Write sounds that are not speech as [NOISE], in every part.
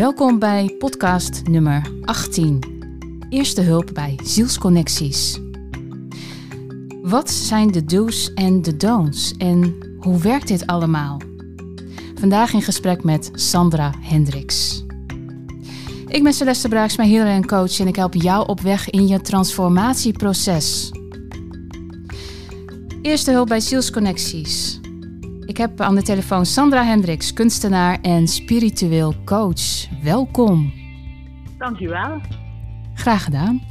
Welkom bij podcast nummer 18. Eerste hulp bij zielsconnecties. Wat zijn de do's en de don'ts en hoe werkt dit allemaal? Vandaag in gesprek met Sandra Hendricks. Ik ben Celeste Braaksma, healer en coach en ik help jou op weg in je transformatieproces. Eerste hulp bij zielsconnecties. Ik heb aan de telefoon Sandra Hendricks, kunstenaar en spiritueel coach. Welkom. Dankjewel. Graag gedaan.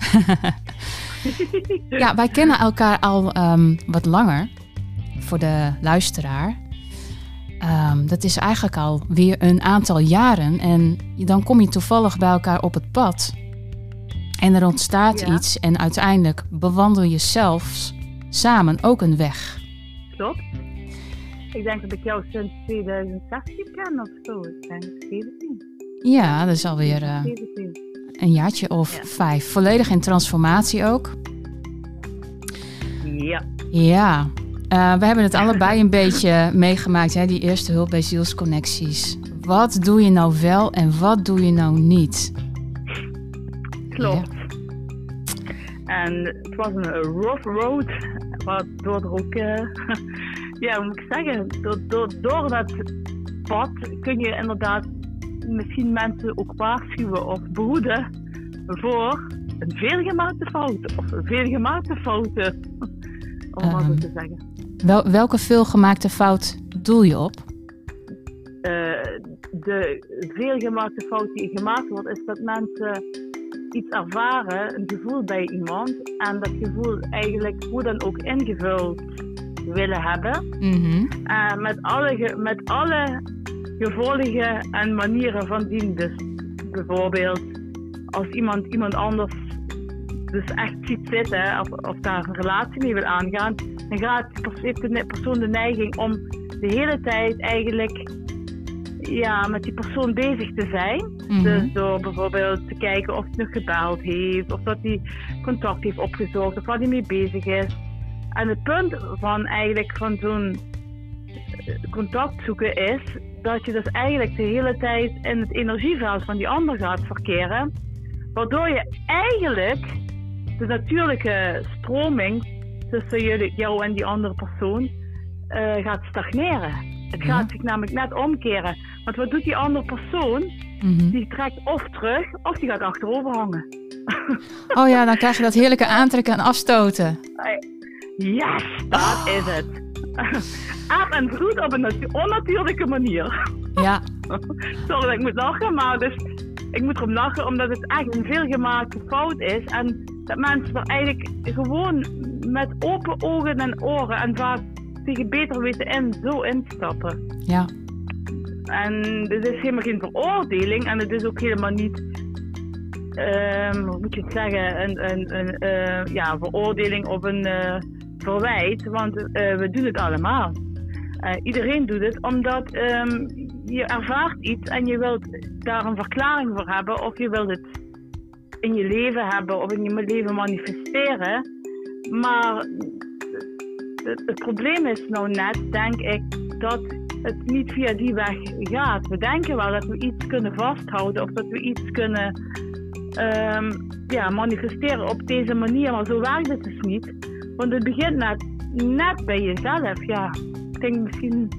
[LAUGHS] ja, wij kennen elkaar al um, wat langer. Voor de luisteraar. Um, dat is eigenlijk al weer een aantal jaren. En dan kom je toevallig bij elkaar op het pad. En er ontstaat Ja. iets. En uiteindelijk bewandel je zelfs samen ook een weg. Klopt. Ik denk dat ik jou sinds 2016 ken of zo. Ik denk 17. Ja, dat is alweer eh, 17. een jaartje of Ja. vijf. Volledig in transformatie ook. Ja. Ja, eh, we hebben het allebei een [LAUGHS] beetje meegemaakt, hè, die eerste hulp bij zielsconnecties. Wat doe je nou wel en wat doe je nou niet? Klopt. En het was een rough road. Waardoor er ook, eh, [LAUGHS] ja, hoe moet ik zeggen, door, door, door dat pad kun je inderdaad misschien mensen ook waarschuwen of behoeden voor een veelgemaakte fout. Of veelgemaakte fouten. [LAUGHS] Om maar zo Ehm. te zeggen. Wel, welke veelgemaakte fout doel je op? eh, de veelgemaakte fout die gemaakt wordt, is dat mensen iets ervaren, een gevoel bij iemand, en dat gevoel eigenlijk hoe dan ook ingevuld willen hebben. Mhm. Eh, met, alle met alle gevolgen en manieren van dien. Dus bijvoorbeeld als iemand iemand anders dus echt ziet zitten of, of daar een relatie mee wil aangaan, dan gaat, heeft de persoon de neiging om de hele tijd eigenlijk ja, met die persoon bezig te zijn. Mhm. Dus door bijvoorbeeld te kijken of hij nog gebeld heeft, of dat hij contact heeft opgezocht, of waar hij mee bezig is. En het punt van eigenlijk van zo'n eh, contact zoeken is dat je dus eigenlijk de hele tijd in het energieveld van die ander gaat verkeren. Waardoor je eigenlijk de natuurlijke stroming tussen jullie, jou en die andere persoon eh, gaat stagneren. Het Ja. gaat zich namelijk net omkeren. Want wat doet die andere persoon? Mhm. Die trekt of terug of die gaat achterover hangen. Oh ja, dan krijg je dat heerlijke aantrekken en afstoten. Yes, dat is het. [LAUGHS] Aap en vloed op een natu- onnatuurlijke manier. Ja, [LAUGHS] Sorry dat ik moet lachen, maar dus, ik moet erom lachen omdat het echt een veelgemaakte fout is. En dat mensen er eigenlijk gewoon met open ogen en oren en vaak tegen beter weten in zo instappen. ja. En dit is helemaal geen veroordeling en het is ook helemaal niet, ehm, hoe moet je het zeggen, een, een, een eh, ja, veroordeling of een eh, verwijt, want eh, we doen het allemaal. Eh, iedereen doet het omdat ehm, je ervaart iets en je wilt daar een verklaring voor hebben of je wilt het in je leven hebben of in je leven manifesteren. Maar het, het probleem is nou net, denk ik, dat het niet via die weg gaat. We denken wel dat we iets kunnen vasthouden of dat we iets kunnen ehm, ja, manifesteren op deze manier, maar zo werkt het dus niet. Want het begint net, net bij jezelf. Ja, ik denk misschien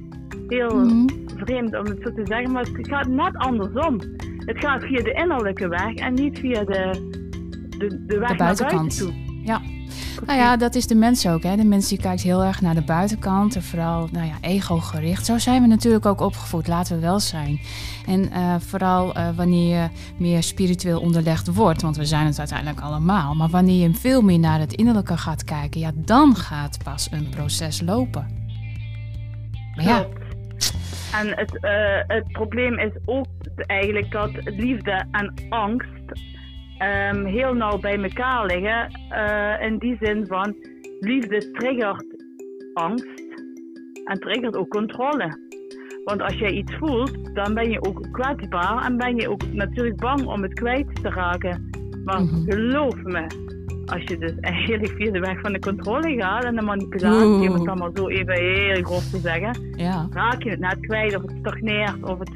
heel Mhm. vreemd om het zo te zeggen, maar het gaat net andersom. Het gaat via de innerlijke weg en niet via de, de, de weg naar buiten toe. Ja. Nou ja, dat is de mens ook. Hè. De mens die kijkt heel erg naar de buitenkant en vooral nou ja, ego-gericht. Zo zijn we natuurlijk ook opgevoed, laten we wel zijn. En eh, vooral eh, wanneer je meer spiritueel onderlegd wordt, want we zijn het uiteindelijk allemaal. Maar wanneer je veel meer naar het innerlijke gaat kijken, ja, dan gaat pas een proces lopen. Maar ja. En het, eh, het probleem is ook eigenlijk dat liefde en angst ehm, heel nauw bij elkaar liggen. eh, in die zin van liefde triggert angst en triggert ook controle. Want als jij iets voelt, dan ben je ook kwetsbaar en ben je ook natuurlijk bang om het kwijt te raken. Maar Mhm. geloof me, als je dus eigenlijk via de weg van de controle gaat en de manipulatie, om het dan maar zo even heel grof te zeggen, ja. raak je het net kwijt of het stagneert of het,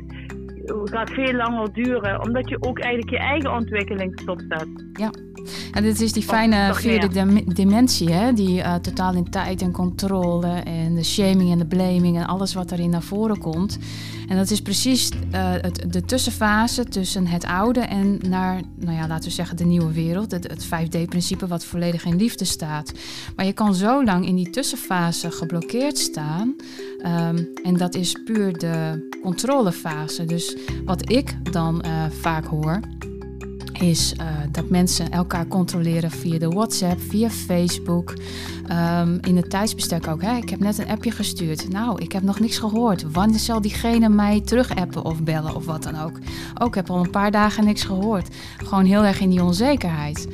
gaat veel langer duren, omdat je ook eigenlijk je eigen ontwikkeling stopzet. Ja, en dit is die fijne vierde dimensie, hè? die uh, totaal in tijd en controle en de shaming en de blaming en alles wat erin naar voren komt. En dat is precies uh, het, de tussenfase tussen het oude en naar, nou ja, laten we zeggen, de nieuwe wereld. Het, het 5D-principe wat volledig in liefde staat. Maar je kan zo lang in die tussenfase geblokkeerd staan. Um, en dat is puur de controlefase. Dus wat ik dan uh, vaak hoor, is uh, dat mensen elkaar controleren via de WhatsApp, via Facebook, um, in het tijdsbestek ook. Hè? Ik heb net een appje gestuurd. Nou, ik heb nog niks gehoord. Wanneer zal diegene mij terug appen of bellen of wat dan ook? Ook ik heb al een paar dagen niks gehoord. Gewoon heel erg in die onzekerheid.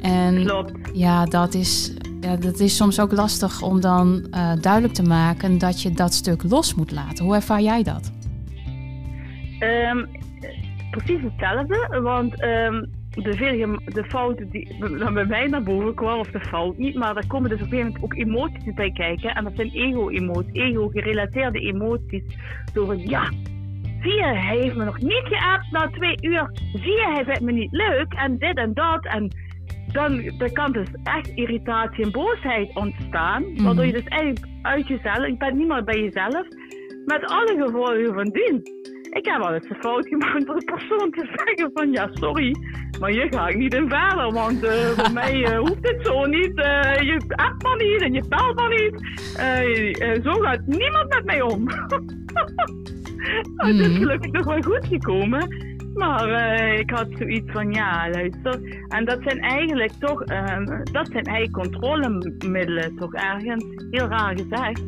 En Klopt. ja, dat is, ja, dat is soms ook lastig om dan uh, duidelijk te maken dat je dat stuk los moet laten. Hoe ervaar jij dat? Um, precies hetzelfde, want um, de, veel, de fouten die dan bij mij naar boven kwamen, of de fout niet, maar daar komen dus op een gegeven moment ook emoties bij kijken. En dat zijn ego-emoties, ego-gerelateerde emoties. Zo van, ja, zie je, hij heeft me nog niet geappt na twee uur. Zie je, hij vindt me niet leuk en dit en dat. En dan, dan kan dus echt irritatie en boosheid ontstaan. -hmm. Waardoor je dus eigenlijk uit jezelf, je bent niet meer bij jezelf, met alle gevolgen van dien. Ik heb wel eens een fout gemaakt door de persoon te zeggen van ja, sorry, maar je gaat niet in verder, want uh, [LAUGHS] voor mij uh, hoeft het zo niet. Uh, je appt maar niet en je belt maar niet. zo gaat niemand met mij om. [LAUGHS] Het is gelukkig nog wel goed gekomen. Maar ik had zoiets van ja, luister. En dat zijn eigenlijk toch, dat zijn eigenlijk controlemiddelen, toch ergens. Heel raar gezegd.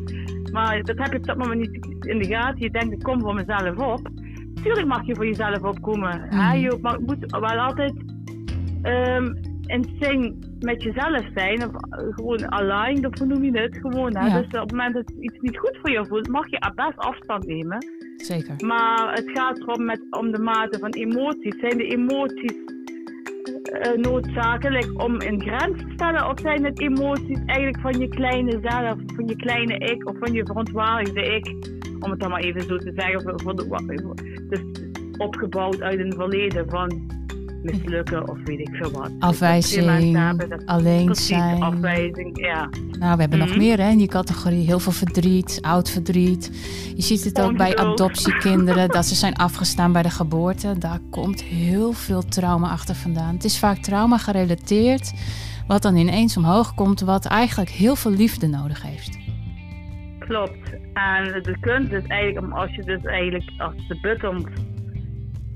Maar dat heb je op dat moment niet in de gaten. Je denkt, ik kom voor mezelf op. Tuurlijk mag je voor jezelf opkomen. Mm. Hè? Je moet wel altijd um, in zin met jezelf zijn. Of gewoon aligned, of hoe noem je het? Gewoon, hè? Ja. Dus op het moment dat iets niet goed voor je voelt, mag je best afstand nemen. Zeker. Maar het gaat erom met, om de mate van emoties. Zijn de emoties uh, noodzakelijk om een grens te stellen? Of zijn het emoties eigenlijk van je kleine zelf, van je kleine ik of van je verontwaardigde ik? Om het dan maar even zo te zeggen. Voor de, dus opgebouwd uit een verleden van mislukken of weet ik veel wat. Afwijzing, alleen zijn. Afwijzing, ja. Nou, we hebben mm -hmm. nog meer hè, in die categorie. Heel veel verdriet, oud verdriet. Je ziet het ook bij adoptiekinderen, [LAUGHS] dat ze zijn afgestaan bij de geboorte. Daar komt heel veel trauma achter vandaan. Het is vaak trauma gerelateerd, wat dan ineens omhoog komt, wat eigenlijk heel veel liefde nodig heeft. Klopt. En de kunst is eigenlijk, als je dus eigenlijk als de buttons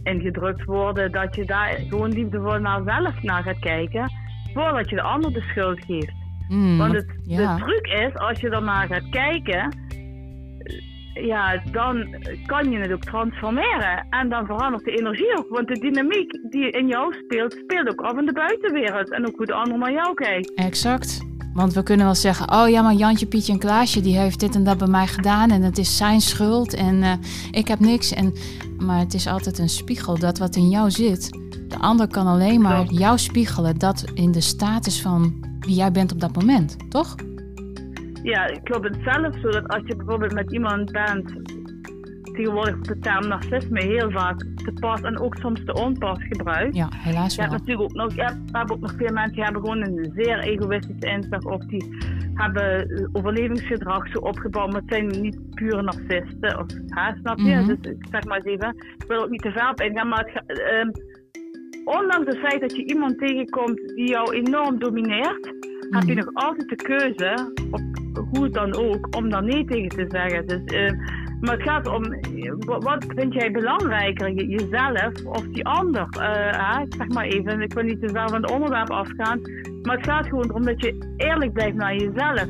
ingedrukt worden, dat je daar gewoon liefdevol naar zelf naar gaat kijken, voordat je de ander de schuld geeft. Mm, Want het, ja. de truc is, als je ernaar gaat kijken, ja, dan kan je het ook transformeren. En dan verandert de energie ook. Want de dynamiek die in jou speelt, speelt ook af in de buitenwereld. En ook hoe de ander naar jou kijkt. Exact. Want we kunnen wel zeggen, oh ja, maar Jantje, Pietje en Klaasje, die heeft dit en dat bij mij gedaan en het is zijn schuld en uh, ik heb niks. En, maar het is altijd een spiegel, dat wat in jou zit. De ander kan alleen maar jou spiegelen, dat in de status van wie jij bent op dat moment, toch? Ja, ik geloof het zelf zo dat als je bijvoorbeeld met iemand bent, tegenwoordig de term narcisme heel vaak te pas en ook soms te onpas gebruikt. Ja, helaas Je wel. hebt natuurlijk ook nog, ja, we hebben ook nog veel mensen die hebben gewoon een zeer egoïstische inslag of die hebben overlevingsgedrag zo opgebouwd, maar het zijn niet pure narcisten of hè, snap je? Mhm. Dus ik zeg maar eens even, ik wil ook niet te ver op ingaan, maar het, ehm, ondanks het feit dat je iemand tegenkomt die jou enorm domineert, heb je Mhm. nog altijd de keuze, op hoe dan ook, om daar nee tegen te zeggen. Dus, eh, maar het gaat om, wa- wat vind jij belangrijker, je- jezelf of die ander? Hè? Ik zeg maar even, ik wil niet te ver van het onderwerp afgaan, maar het gaat gewoon om dat je eerlijk blijft naar jezelf.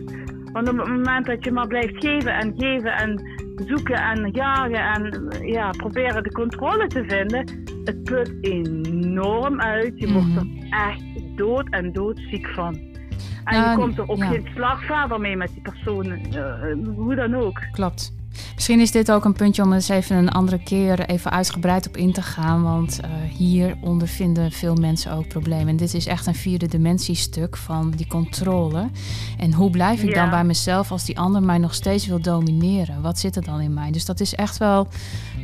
Want op het moment dat je maar blijft geven en geven en zoeken en jagen en ja, proberen de controle te vinden, het put enorm uit. Je wordt Mhm. er echt dood en doodziek van. En je komt er ook ja. geen slag verder mee met die persoon, eh, hoe dan ook. Klopt. Misschien is dit ook een puntje om eens even een andere keer even uitgebreid op in te gaan. Want uh, hier ondervinden veel mensen ook problemen. En dit is echt een vierde dimentiestuk van die controle. En hoe blijf ik dan bij mezelf als die ander mij nog steeds wil domineren? Wat zit er dan in mij? Dus dat is echt wel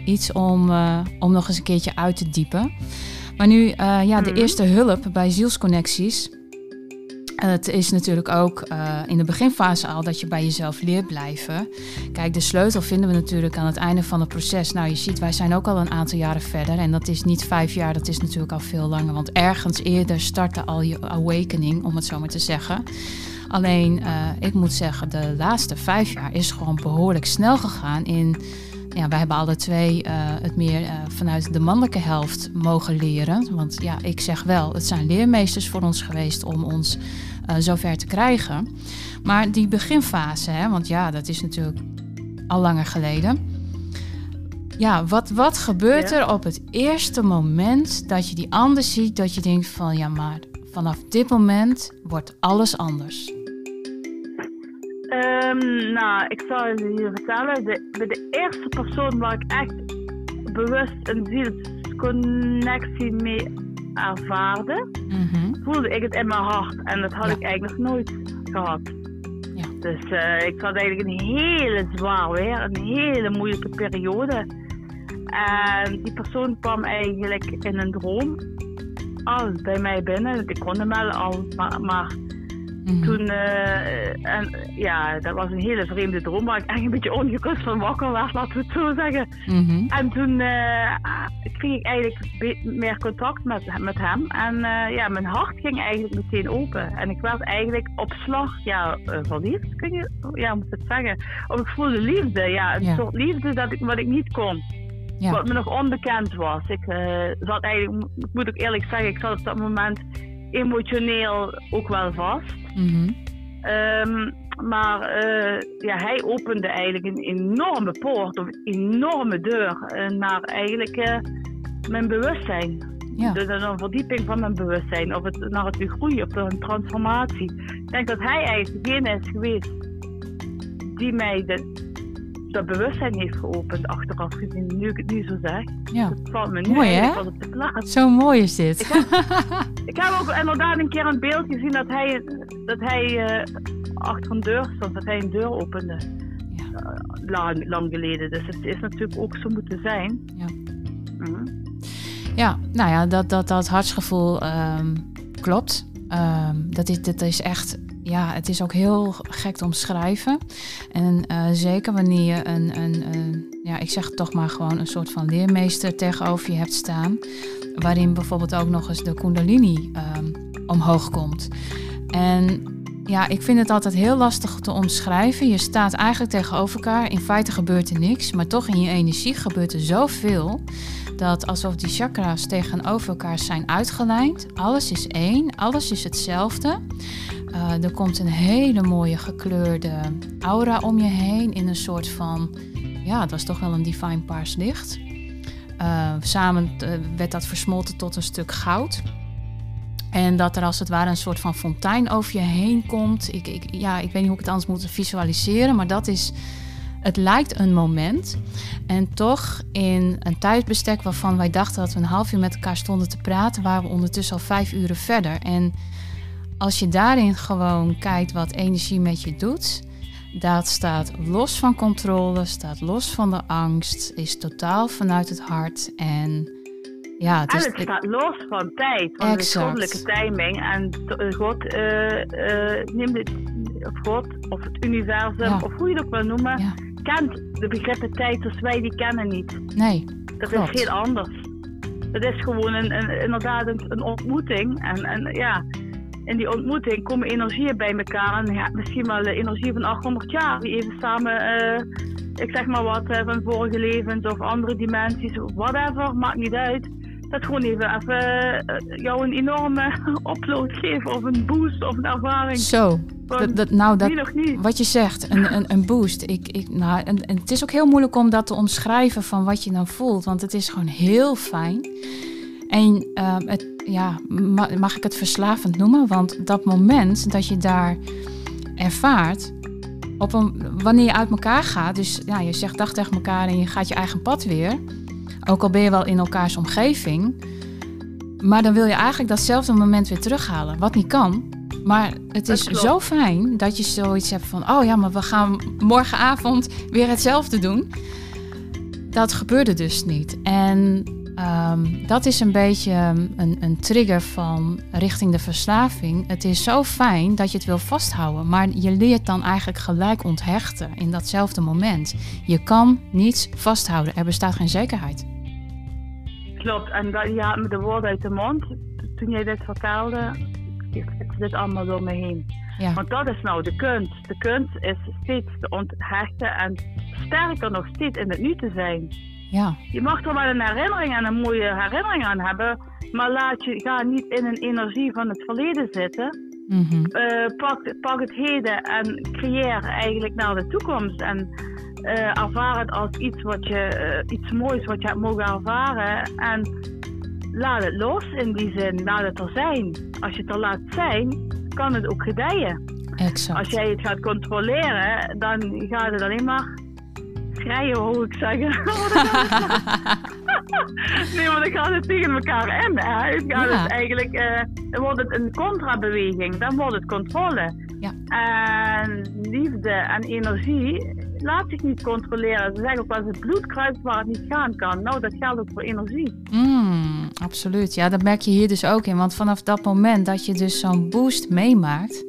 iets om, uh, om nog eens een keertje uit te diepen. Maar nu, uh, ja, de mhm. eerste hulp bij zielsconnecties het is natuurlijk ook uh, in de beginfase al dat je bij jezelf leert blijven. Kijk, de sleutel vinden we natuurlijk aan het einde van het proces. Nou, je ziet, wij zijn ook al een aantal jaren verder. En dat is niet vijf jaar, dat is natuurlijk al veel langer. Want ergens eerder startte al je awakening, om het zo maar te zeggen. Alleen, uh, ik moet zeggen, de laatste vijf jaar is gewoon behoorlijk snel gegaan in ja, wij hebben alle twee uh, het meer vanuit de mannelijke helft mogen leren. Want ja, ik zeg wel, het zijn leermeesters voor ons geweest om ons uh, zover te krijgen. Maar die beginfase, hè, want ja, dat is natuurlijk al langer geleden. Ja, wat, wat gebeurt er op het eerste moment dat je die ander ziet, dat je denkt van ja, maar vanaf dit moment wordt alles anders? Um, nou, ik zal je hier vertellen. De, bij de eerste persoon waar ik echt bewust een zielsconnectie mee ervaarde, mhm. voelde ik het in mijn hart. En dat had ik eigenlijk nog nooit gehad. Ja. Dus uh, ik had eigenlijk een hele zwaar weer, een hele moeilijke periode. En die persoon kwam eigenlijk in een droom al bij mij binnen. Ik kon hem wel al, maar, maar Mhm. Toen, uh, en ja, dat was een hele vreemde droom waar ik echt een beetje ongekust van wakker werd, laten we het zo zeggen. Mhm. En toen uh, kreeg ik eigenlijk meer contact met, met hem. En uh, ja, mijn hart ging eigenlijk meteen open. En ik werd eigenlijk op slag, ja, verliefd, kun je, ja, moet het zeggen. Of ik voelde liefde, ja, een soort liefde dat ik, wat ik niet kon. Ja. Wat me nog onbekend was. Ik zat eigenlijk, ik moet ook eerlijk zeggen, ik zat op dat moment emotioneel ook wel vast. Mhm. Ehm, maar uh, ja, hij opende eigenlijk een enorme poort, of een enorme deur naar eigenlijk uh, mijn bewustzijn. Ja. Dus een verdieping van mijn bewustzijn, of het, naar het groei of een transformatie. Ik denk dat hij eigenlijk degene is geweest die mij de, dat bewustzijn heeft geopend achteraf gezien. Nu ik het nu zo zeg. Ja. Valt me nu mooi, hè? op de plaats. Zo mooi is dit. Ik heb, [LAUGHS] ik heb, ook inderdaad een keer een beeld gezien dat hij, dat hij uh, achter een deur stond, dat hij een deur opende. Ja. Uh, lang, lang, geleden. Dus het is natuurlijk ook zo moeten zijn. Ja, mm. ja nou ja, dat, dat, dat hartsgevoel um, klopt. Um, dat, is, dat is echt ja, het is ook heel gek te omschrijven. En uh, zeker wanneer je een, een, ja, ik zeg toch maar gewoon een soort van leermeester tegenover je hebt staan. Waarin bijvoorbeeld ook nog eens de Kundalini um, omhoog komt. En ja, ik vind het altijd heel lastig te omschrijven. Je staat eigenlijk tegenover elkaar. In feite gebeurt er niks, maar toch in je energie gebeurt er zoveel. Dat alsof die chakra's tegenover elkaar zijn uitgelijnd. Alles is één, alles is hetzelfde. Uh, er komt een hele mooie gekleurde aura om je heen in een soort van, ja, het was toch wel een divine paars licht. Uh, samen uh, werd dat versmolten tot een stuk goud. En dat er als het ware een soort van fontein over je heen komt. Ik, ik, ja, ik weet niet hoe ik het anders moet visualiseren, maar dat is. Het lijkt een moment. En toch in een tijdsbestek waarvan wij dachten dat we een half uur met elkaar stonden te praten, waren we ondertussen al vijf uren verder. En als je daarin gewoon kijkt wat energie met je doet, dat staat los van controle, staat los van de angst, is totaal vanuit het hart en ja, het, is, en het staat los van tijd, van de goddelijke timing. En eh, God uh, uh, neemt het, of God of het universum, of hoe je het ook wil noemen, kent de begrippen tijd zoals wij die kennen niet. Nee, Dat is heel anders. Dat is gewoon een, een inderdaad een, een, ontmoeting. En, en ja, in die ontmoeting komen energieën bij elkaar. En ja, misschien wel de energie van 800 jaar, die even samen, uh, ik zeg maar wat, uh, van vorige levens of andere dimensies, whatever, maakt niet uit. Dat gewoon even, even uh, jou een enorme [LAUGHS] upload geven of een boost of een ervaring. Zo. Dat, dat, nou, dat, wat je zegt, een, een, een boost. Ik, ik, nou, en, en het is ook heel moeilijk om dat te omschrijven van wat je dan voelt, want het is gewoon heel fijn. En uh, het, ja, mag ik het verslavend noemen? Want dat moment dat je daar ervaart, op een, wanneer je uit elkaar gaat, dus ja, je zegt dag tegen elkaar en je gaat je eigen pad weer. Ook al ben je wel in elkaars omgeving. Maar dan wil je eigenlijk datzelfde moment weer terughalen. Wat niet kan. Maar het is zo fijn dat je zoiets hebt van: oh ja, maar we gaan morgenavond weer hetzelfde doen. Dat gebeurde dus niet. En Ehm, dat is een beetje een, een, trigger van richting de verslaving. Het is zo fijn dat je het wil vasthouden, maar je leert dan eigenlijk gelijk onthechten in datzelfde moment. Je kan niets vasthouden, er bestaat geen zekerheid. Klopt, en dat, ja, met de woorden uit de mond, toen jij dit vertelde, is dit allemaal door me heen. Ja. Want dat is nou de kunst. De kunst is steeds te onthechten en sterker nog steeds in het nu te zijn. Ja. Je mag er wel een herinnering en een mooie herinnering aan hebben, maar laat je, ga niet in een energie van het verleden zitten. Mm pak, pak het heden en creëer eigenlijk naar de toekomst. En uh, ervaar het als iets, wat je, uh, iets moois wat je hebt mogen ervaren. En laat het los in die zin, laat het er zijn. Als je het er laat zijn, kan het ook gedijen. Exact. Als jij het gaat controleren, dan gaat het alleen maar schreien, hoor ik zeggen. [LAUGHS] [LAUGHS] [LAUGHS] nee, want dan gaat het tegen elkaar in. Hè. Het gaat ja. het eigenlijk, uh, dan wordt het een contrabeweging, dan wordt het controle. Ja. En liefde en energie laat zich niet controleren. Ze zeggen ook wel het bloed kruipt waar het niet gaan kan. Nou, dat geldt ook voor energie. Mm, absoluut. Ja, dat merk je hier dus ook in. Want vanaf dat moment dat je dus zo'n boost meemaakt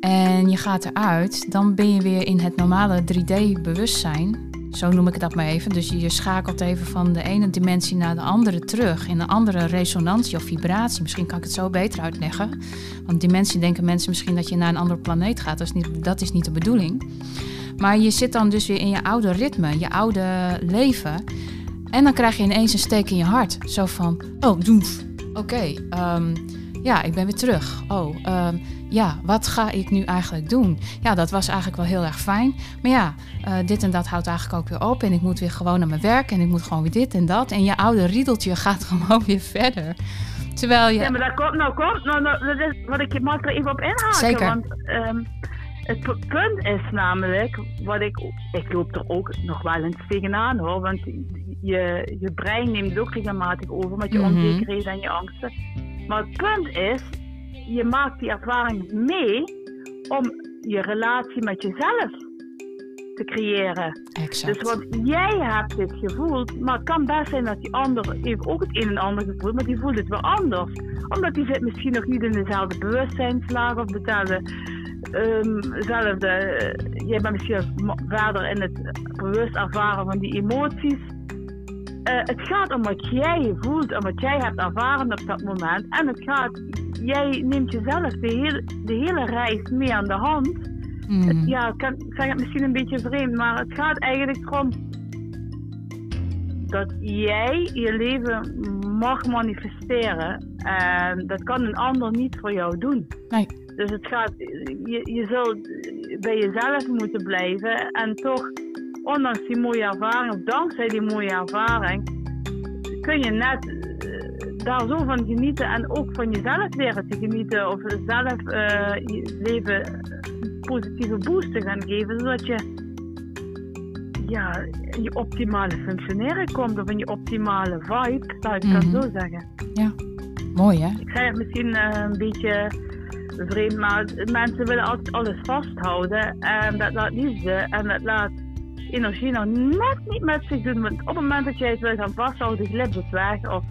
en je gaat eruit, dan ben je weer in het normale 3D-bewustzijn. Zo noem ik dat maar even. Dus je schakelt even van de ene dimensie naar de andere terug. In een andere resonantie of vibratie. Misschien kan ik het zo beter uitleggen. Want dimensie denken mensen misschien dat je naar een andere planeet gaat. Dat is niet, dat is niet de bedoeling. Maar je zit dan dus weer in je oude ritme, je oude leven. En dan krijg je ineens een steek in je hart. Zo van, oh, doef. Oké, ehm, ja, ik ben weer terug. Oh, um, ja, wat ga ik nu eigenlijk doen? Ja, dat was eigenlijk wel heel erg fijn. Maar ja, uh, dit en dat houdt eigenlijk ook weer op. En ik moet weer gewoon naar mijn werk. En ik moet gewoon weer dit en dat. En je oude riedeltje [LAUGHS] gaat gewoon weer verder. Terwijl je... Ja, maar dat komt nou, komt nou, nou dat is wat ik mag er even op inhaken. Zeker. Want um, het punt is namelijk, wat ik, ik loop er ook nog wel eens tegenaan hoor. Want je, je brein neemt ook regelmatig over met je mm -hmm. onzekerheden en je angsten. Maar het punt is, je maakt die ervaring mee om je relatie met jezelf te creëren. Exact. Dus want jij hebt dit gevoeld, maar het kan best zijn dat die ander heeft ook het een en ander gevoeld, maar die voelt het wel anders. Omdat die zit misschien nog niet in dezelfde bewustzijnslaag of dezelfde, um, zelfde, uh, jij bent misschien verder in het bewust ervaren van die emoties. Uh, het gaat om wat jij voelt en wat jij hebt ervaren op dat moment. En het gaat, jij neemt jezelf de, hele de hele reis mee aan de hand. Mm. Het, ja, ik, kan, ik zeg het misschien een beetje vreemd, maar het gaat eigenlijk erom dat jij je leven mag manifesteren. En dat kan een ander niet voor jou doen. Nee. Dus het gaat, je, je zult bij jezelf moeten blijven en toch ondanks die mooie ervaring, of dankzij die mooie ervaring, kun je net daar zo van genieten en ook van jezelf leren te genieten. Of zelf uh, je leven een positieve boost te gaan geven, zodat je ja, in je optimale functioneren komt of in je optimale vibe, zou ik mm -hmm. zo zeggen. Ja, mooi hè? Ik zei het misschien uh, een beetje vreemd, maar mensen willen altijd alles vasthouden en dat laat liefde en dat laat energie nog net niet met zich doen. Want op het moment dat jij het wil gaan vasthouden, glipt het weg. Of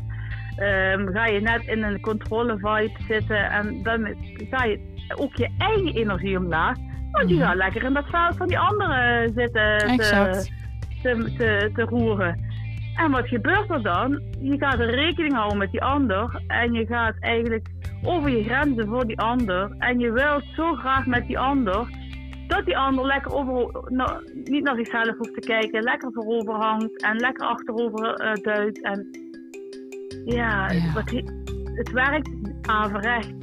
um, ga je net in een controle vibe zitten en dan ga je ook je eigen energie omlaag. Want je mhm. gaat lekker in dat veld van die anderen zitten te, te, te, te roeren. En wat gebeurt er dan? Je gaat er rekening houden met die ander en je gaat eigenlijk over je grenzen voor die ander. En je wilt zo graag met die ander dat die ander lekker over, nou, niet naar zichzelf hoeft te kijken, lekker voorover hangt en lekker achterover uh, duikt. En ja, ja. Wat, het werkt averecht.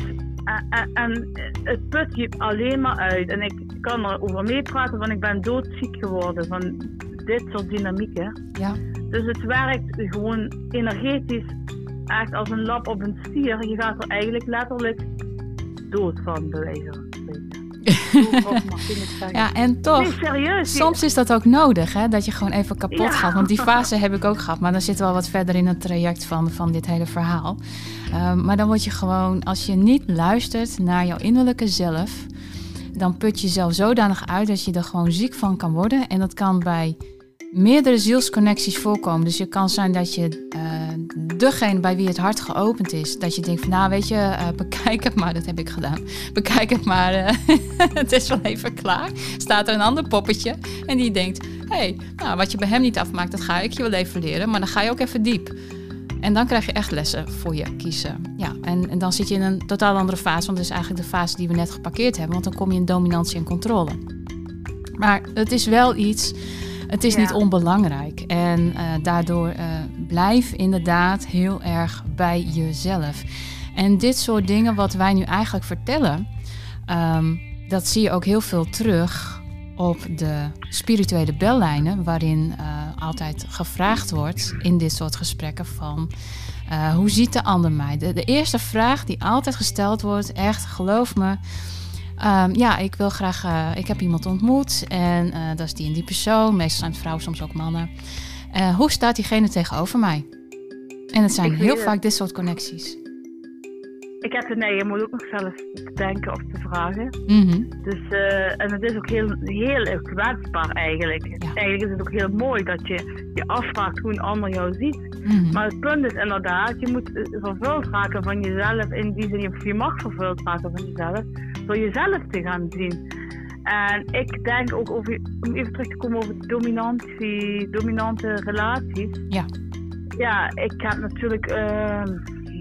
En, en het put je alleen maar uit. En ik kan erover meepraten, want ik ben doodziek geworden van dit soort dynamieken. Ja. Dus het werkt gewoon energetisch echt als een lap op een stier. Je gaat er eigenlijk letterlijk dood van, bewijzen. Ja, en toch, Nee, serieus. soms is dat ook nodig, hè, dat je gewoon even kapot Ja. gaat. Want die fase heb ik ook gehad, maar dan zitten we al wat verder in het traject van, van dit hele verhaal. Ehm, maar dan word je gewoon, als je niet luistert naar jouw innerlijke zelf, dan put je jezelf zodanig uit dat je er gewoon ziek van kan worden. En dat kan bij meerdere zielsconnecties voorkomen. Dus het kan zijn dat je eh, degene bij wie het hart geopend is, dat je denkt van nou weet je, eh, bekijk het maar, dat heb ik gedaan. Bekijk het maar, eh, [LAUGHS] het is wel even klaar. Staat er een ander poppetje en die denkt, hé, hey, nou, wat je bij hem niet afmaakt, dat ga ik je wel even leren, maar dan ga je ook even diep. En dan krijg je echt lessen voor je kiezen. Ja, en, en dan zit je in een totaal andere fase, want dat is eigenlijk de fase die we net geparkeerd hebben, want dan kom je in dominantie en controle. Maar het is wel iets, het is Ja. niet onbelangrijk. En eh, daardoor eh, blijf inderdaad heel erg bij jezelf. En dit soort dingen wat wij nu eigenlijk vertellen, ehm, dat zie je ook heel veel terug op de spirituele bellijnen, waarin eh, altijd gevraagd wordt in dit soort gesprekken van hoe ziet de ander mij? De, de eerste vraag die altijd gesteld wordt, echt geloof me, Ehm, ja, ik wil graag. eh, ik heb iemand ontmoet en eh, dat is die en die persoon. Meestal zijn het vrouwen, soms ook mannen. Eh, hoe staat diegene tegenover mij? En het zijn heel het. vaak dit soort connecties. Ik heb de neiging om ook nog zelfs te denken of te vragen. Mhm. Dus, en het is ook heel, heel kwetsbaar eigenlijk. Ja. Eigenlijk is het ook heel mooi dat je je afvraagt hoe een ander jou ziet. Mhm. Maar het punt is inderdaad, je moet vervuld raken van jezelf. In die zin, of je mag vervuld raken van jezelf. Door jezelf te gaan zien. En ik denk ook over, om even terug te komen over dominantie, dominante relaties. Ja. Ja, ik heb natuurlijk ehm,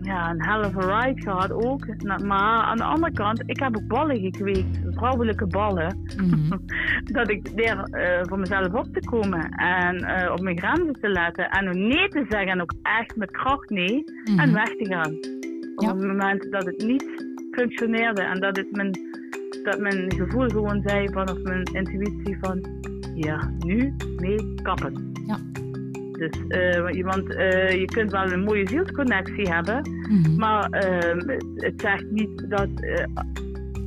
ja, een a ride gehad ook. Maar aan de andere kant, ik heb ook ballen gekweekt. Vrouwelijke ballen Mhm. [LAUGHS] dat ik leer eh, voor mezelf op te komen en eh, op mijn grenzen te letten en ook nee te zeggen en ook echt met kracht nee Mhm. en weg te gaan. Op Ja. het moment dat het niet functioneerde en dat, het mijn, dat mijn gevoel gewoon zei van of mijn intuïtie van ja, nu mee kappen. Ja. Dus, eh, want eh, je kunt wel een mooie zielsconnectie hebben, Mhm. maar ehm, het, zegt niet dat eh,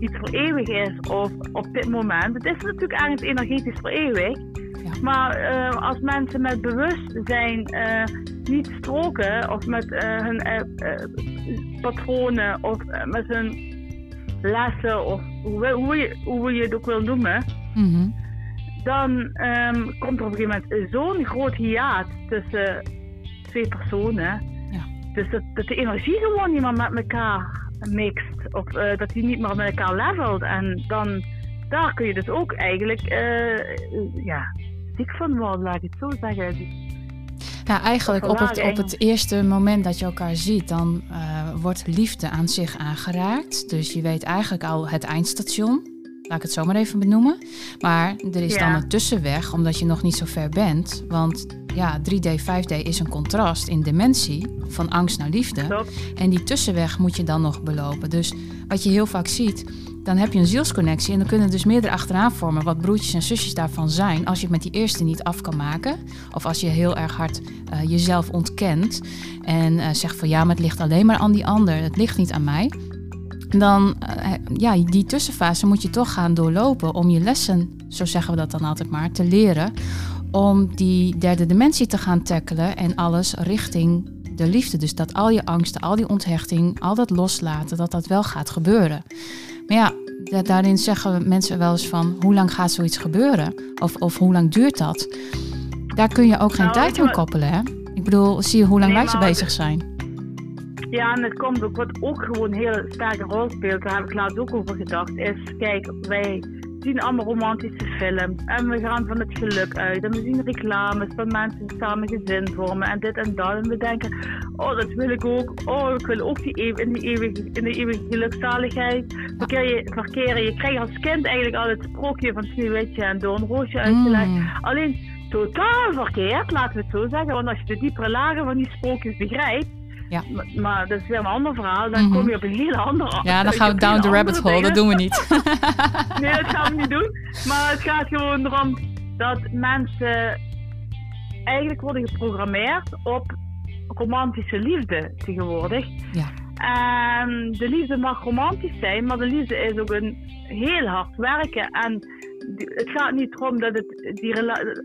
iets voor eeuwig is of op dit moment. Het is natuurlijk ergens energetisch voor eeuwig. Ja. Maar als mensen met bewustzijn niet stroken of met hun patronen of eh, met hun lessen of hoe, je, hoe je het ook wil noemen, Mhm. dan ehm, komt er op een gegeven moment zo'n groot hiaat tussen twee personen. Ja. Dus dat, dat de energie gewoon niet meer met elkaar mixt. Of eh, dat die niet meer met elkaar levelt. En dan, daar kun je dus ook eigenlijk eh, ja, ziek van worden, laat ik het zo zeggen. Ja, eigenlijk op het, op het eerste moment dat je elkaar ziet, dan eh, wordt liefde aan zich aangeraakt. Dus je weet eigenlijk al het eindstation. Laat ik het zo maar even benoemen. Maar er is dan een tussenweg, omdat je nog niet zo ver bent. Want ja, 3D, 5D is een contrast in dimensie van angst naar liefde. klopt. En die tussenweg moet je dan nog belopen. Dus wat je heel vaak ziet, dan heb je een zielsconnectie en dan kunnen dus meerdere achteraan vormen wat broertjes en zusjes daarvan zijn. Als je het met die eerste niet af kan maken, of als je heel erg hard eh, jezelf ontkent en eh, zegt van ja, maar het ligt alleen maar aan die ander, het ligt niet aan mij. Dan, eh, ja, die tussenfase moet je toch gaan doorlopen om je lessen, zo zeggen we dat dan altijd maar, te leren. Om die derde dimensie te gaan tackelen en alles richting de liefde. Dus dat al je angsten, al die onthechting, al dat loslaten, dat dat wel gaat gebeuren. Maar ja, da- daarin zeggen mensen wel eens van hoe lang gaat zoiets gebeuren? Of, of hoe lang duurt dat? Daar kun je ook geen Nou, tijd aan koppelen, hè? Ik bedoel, zie je hoe lang Nee, wij maar- bezig zijn? Ja, en het komt ook, wat ook gewoon een hele sterke rol speelt, daar heb ik laatst ook over gedacht, is, kijk, wij zien allemaal romantische films en we gaan van het geluk uit en we zien reclames van mensen die samen gezin vormen en dit en dat en we denken, oh dat wil ik ook, oh ik wil ook die eeuw, in, die eeuwige, in die eeuwige gelukzaligheid verkeer verkeren. Je krijgt als kind eigenlijk al het sprookje van Sneeuwwitje en Doornroosje uitgelegd. Mm, Alleen totaal verkeerd, laten we het zo zeggen. Want als je de diepere lagen van die sprookjes begrijpt. Ja. Maar, maar dat is weer een ander verhaal. Dan Mhm. kom je op een hele andere. ja, dan [LAUGHS] gaan we down the rabbit hole. Dat doen we niet. [LAUGHS] Nee, dat gaan we niet doen. Maar het gaat gewoon erom dat mensen eigenlijk worden geprogrammeerd op romantische liefde tegenwoordig. Ja. En de liefde mag romantisch zijn, maar de liefde is ook een heel hard werken. En het gaat niet erom dat het, die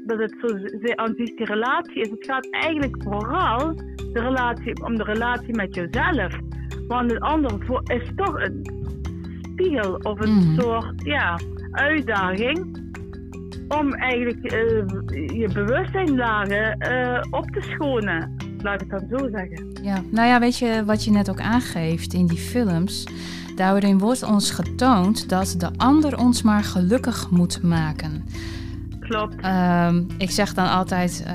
dat het zo aan zich die relatie is. Het gaat eigenlijk vooral de relatie, om de relatie met jezelf. Want een ander is toch een spiegel of een mhm. soort ja, uitdaging om eigenlijk uh, je bewustzijnlagen uh, op te schonen. Laat ik het dan zo zeggen. Ja, nou ja, weet je wat je net ook aangeeft in die films? Daarin wordt ons getoond dat de ander ons maar gelukkig moet maken. Klopt. Ehm, ik zeg dan altijd uh,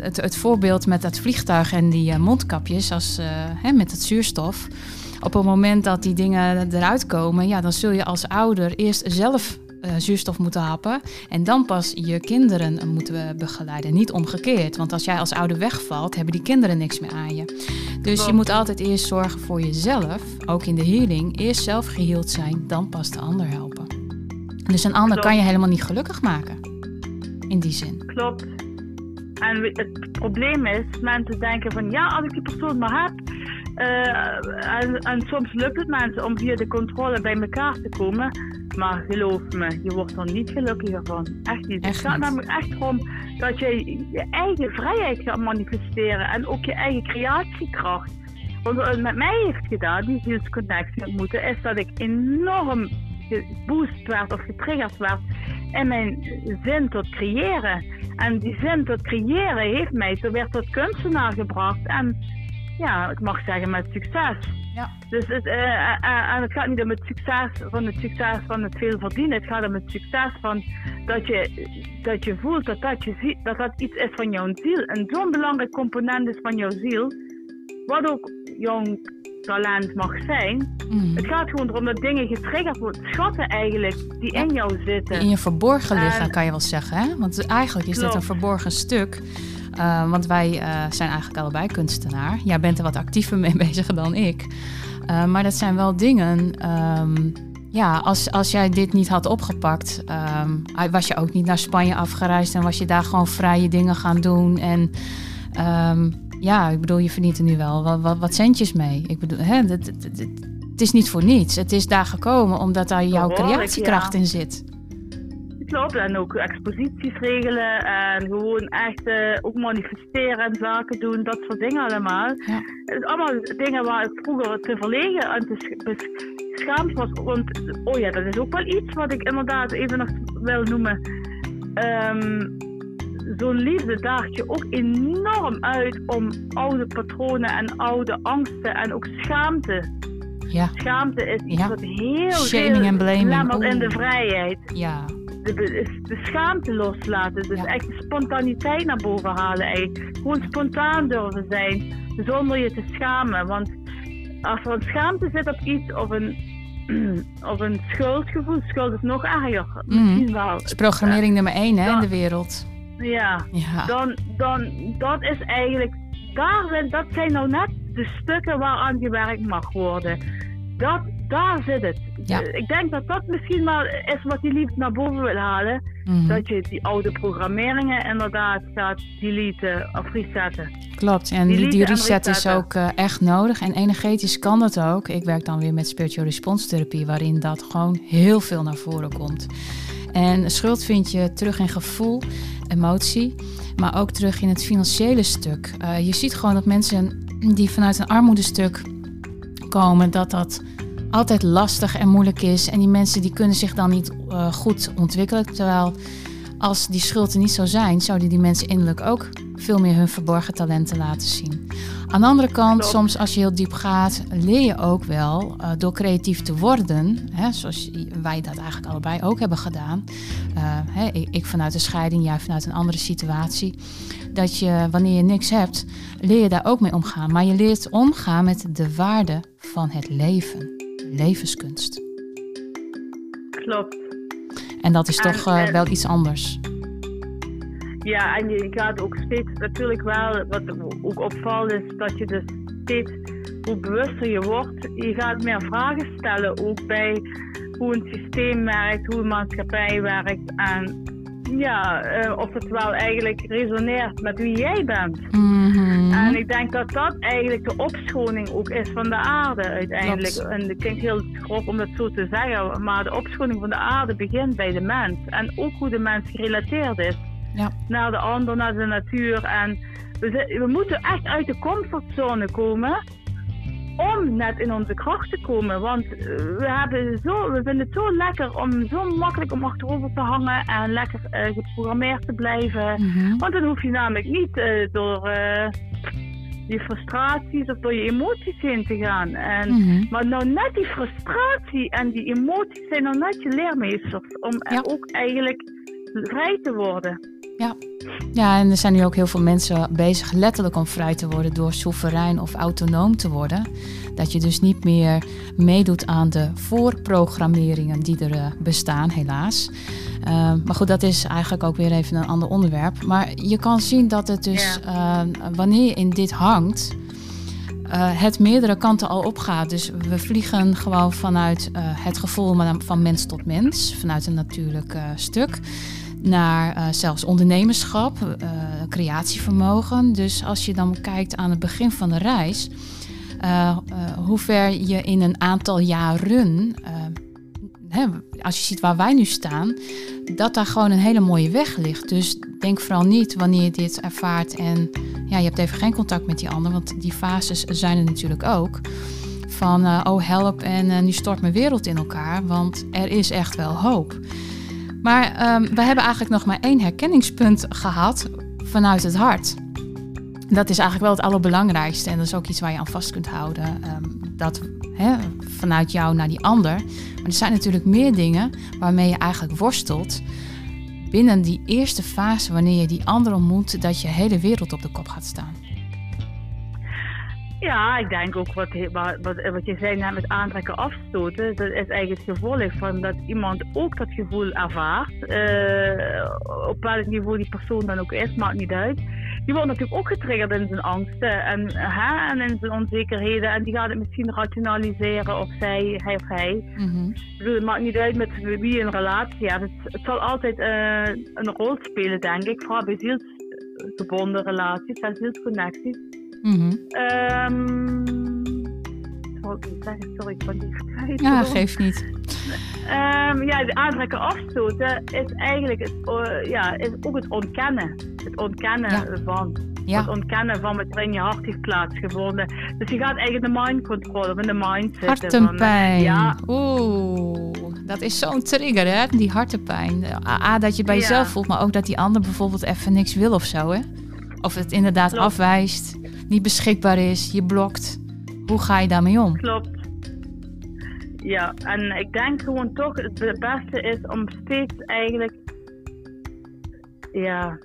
het, het, voorbeeld met dat vliegtuig en die mondkapjes als, hè, met het zuurstof. Op het moment dat die dingen eruit komen, ja, dan zul je als ouder eerst zelf zuurstof moeten happen. En dan pas je kinderen moeten begeleiden. Niet omgekeerd. Want als jij als ouder wegvalt, hebben die kinderen niks meer aan je. Dus je moet altijd eerst zorgen voor jezelf. Ook in de healing. Eerst zelf geheeld zijn, dan pas de ander helpen. Dus een ander kan je helemaal niet gelukkig maken. In die zin. Klopt. En het probleem is, mensen denken van ja, als ik die persoon maar heb, uh, en, en, soms lukt het mensen om via de controle bij elkaar te komen. Maar geloof me, je wordt er niet gelukkiger van. Echt niet. het gaat namelijk echt om dat je je eigen vrijheid gaat manifesteren. En ook je eigen creatiekracht. Want wat het met mij heeft gedaan, die zielsconnectie ontmoeten, is dat ik enorm geboost werd of getriggerd werd in mijn zin tot creëren. En die zin tot creëren heeft mij zo weer tot kunstenaar gebracht. En ja, ik mag zeggen met succes. Ja. Dus het, uh, en het gaat niet om het succes van het succes van het veel verdienen. Het gaat om het succes van dat je, dat je voelt dat dat, je ziet, dat dat iets is van jouw ziel. En zo'n belangrijk component is van jouw ziel. Wat ook jouw talent mag zijn. Mhm. Het gaat gewoon erom dat dingen getriggerd worden. Schatten eigenlijk die in jou zitten. In je verborgen liggen kan je wel zeggen. Hè? Want eigenlijk is dit een verborgen stuk uh, want wij uh, zijn eigenlijk allebei kunstenaar. Jij bent er wat actiever mee [LAUGHS] bezig dan ik. Uh, maar dat zijn wel dingen. Um, ja, als, als jij dit niet had opgepakt, um, was je ook niet naar Spanje afgereisd en was je daar gewoon vrije dingen gaan doen. En um, ja, ik bedoel, je verdient er nu wel wat, wat, wat centjes mee. Ik bedoel, hè, het, is niet voor niets. Het is daar gekomen omdat daar jouw creatiekracht in zit. Klopt, en ook exposities regelen en gewoon echt uh, ook manifesteren en zaken doen, dat soort dingen allemaal. Ja. Het is allemaal dingen waar ik vroeger te verlegen en te schaamd was. Want, oh ja, dat is ook wel iets wat ik inderdaad even nog wil noemen. Um, Zo'n liefde daagt je ook enorm uit om oude patronen en oude angsten en ook schaamte ja. Schaamte is iets ja. wat heel, Shaming heel en blaming. in de vrijheid. Ja de, de, schaamte loslaten. Dus echt de spontaniteit naar boven halen. Eigenlijk. Gewoon spontaan durven zijn, zonder je te schamen. Want als er een schaamte zit op iets of een, [CLEARS THROAT] of een schuldgevoel, schuld is nog erger. Mm. Misschien wel. Dat is programmering nummer één hè, in de wereld. Ja, ja, Dan, dan dat is eigenlijk, daar, dat zijn nou net de stukken waaraan gewerkt mag worden. Dat, daar zit het. Ja. Eh, ik denk dat dat misschien wel is wat je liefst naar boven wil halen. Mhm. Dat je die oude programmeringen inderdaad gaat deleten of resetten. Klopt, en die, die reset is ook uh, echt nodig. En energetisch kan dat ook. Ik werk dan weer met spiritual response therapie, waarin dat gewoon heel veel naar voren komt. En schuld vind je terug in gevoel, emotie, maar ook terug in het financiële stuk. Uh, je ziet gewoon dat mensen die vanuit een armoedestuk komen, dat dat altijd lastig en moeilijk is. En die mensen die kunnen zich dan niet uh, goed ontwikkelen. Terwijl als die schulden niet zou zijn, zouden die mensen innerlijk ook veel meer hun verborgen talenten laten zien. Aan de andere kant, soms als je heel diep gaat, leer je ook wel uh, door creatief te worden, hè, zoals wij dat eigenlijk allebei ook hebben gedaan. Uh, hè, ik vanuit de scheiding, jij vanuit een andere situatie. Dat je, wanneer je niks hebt, leer je daar ook mee omgaan. Maar je leert omgaan met de waarde van het leven levenskunst. Klopt. En dat is toch uh, wel iets anders. Ja, en je gaat ook steeds natuurlijk wel, wat ook opvalt is dat je dus steeds, hoe bewuster je wordt, je gaat meer vragen stellen ook bij hoe een systeem werkt, hoe een maatschappij werkt. En ja, eh, of het wel eigenlijk resoneert met wie jij bent. Mhm. En ik denk dat dat eigenlijk de opschoning ook is van de aarde uiteindelijk. Klopt. En het klinkt heel grof om dat zo te zeggen, maar de opschoning van de aarde begint bij de mens. En ook hoe de mens gerelateerd is Ja. naar de ander, naar de natuur. En we, we moeten echt uit de comfortzone komen om net in onze kracht te komen. Want eh, we, hebben zo, we vinden het zo lekker om zo makkelijk om achterover te hangen en lekker eh, geprogrammeerd te blijven. Mhm. Want dan hoef je namelijk niet eh, door je frustraties of door je emoties heen te gaan. En, Mhm. Maar nou net die frustratie en die emoties zijn nou net je leermeesters om Ja. ook eigenlijk vrij te worden. Ja, en er zijn nu ook heel veel mensen bezig letterlijk om vrij te worden door soeverein of autonoom te worden. Dat je dus niet meer meedoet aan de voorprogrammeringen die er eh, bestaan, helaas. Eh, maar goed, dat is eigenlijk ook weer even een ander onderwerp. Maar je kan zien dat het dus, eh, wanneer je in dit hangt, eh, het meerdere kanten al opgaat. Dus we vliegen gewoon vanuit eh, het gevoel van mens tot mens, vanuit een natuurlijk stuk naar eh, zelfs ondernemerschap, eh, creatievermogen. Dus als je dan kijkt aan het begin van de reis, eh, hoe ver je in een aantal jaren, hè, als je ziet waar wij nu staan, dat daar gewoon een hele mooie weg ligt. Dus denk vooral niet wanneer je dit ervaart en ja, je hebt even geen contact met die ander, want die fases zijn er natuurlijk ook. Van oh help en nu stort mijn wereld in elkaar, want er is echt wel hoop. Maar ehm, we hebben eigenlijk nog maar één herkenningspunt gehad vanuit het hart. Dat is eigenlijk wel het allerbelangrijkste en dat is ook iets waar je aan vast kunt houden. ehm, dat vanuit jou naar die ander. Maar er zijn natuurlijk meer dingen waarmee je eigenlijk worstelt. Binnen die eerste fase, wanneer je die ander ontmoet, dat je hele wereld op de kop gaat staan. Ja, ik denk ook wat, wat, wat, je zei net met aantrekken afstoten. Dat is eigenlijk het gevolg van dat iemand ook dat gevoel ervaart. Eh, op welk niveau die persoon dan ook is, maakt niet uit. Die wordt natuurlijk ook getriggerd in zijn angsten en, hè, en in zijn onzekerheden. En die gaat het misschien rationaliseren of zij, hij of hij. Mhm. Ik bedoel, het maakt niet uit met wie je een relatie hebt. Het, het zal altijd eh, een rol spelen, denk ik. Vooral bij zielsgebonden relaties en zielsconnecties. Wil ik niet zeggen? Sorry, ik ben die kwijt. Ja, geeft niet. Ehm, ja, de aantrekken afstoten is eigenlijk het, ja, is ook het ontkennen. Het ontkennen Ja. van. Ja. Het ontkennen van wat er in je hart heeft plaatsgevonden. Dus je gaat eigenlijk de mind control, in de mind zitten. van, eh, Hartenpijn. ja, Oeh, dat is zo'n trigger, hè? Die hartenpijn. A, A, dat je bij Ja. jezelf voelt, maar ook dat die ander bijvoorbeeld even niks wil of zo, hè? Of het inderdaad Klopt. afwijst, niet beschikbaar is, je blokt. Hoe ga je daarmee om? klopt. Ja, en ik denk gewoon toch het beste is om steeds eigenlijk, ja,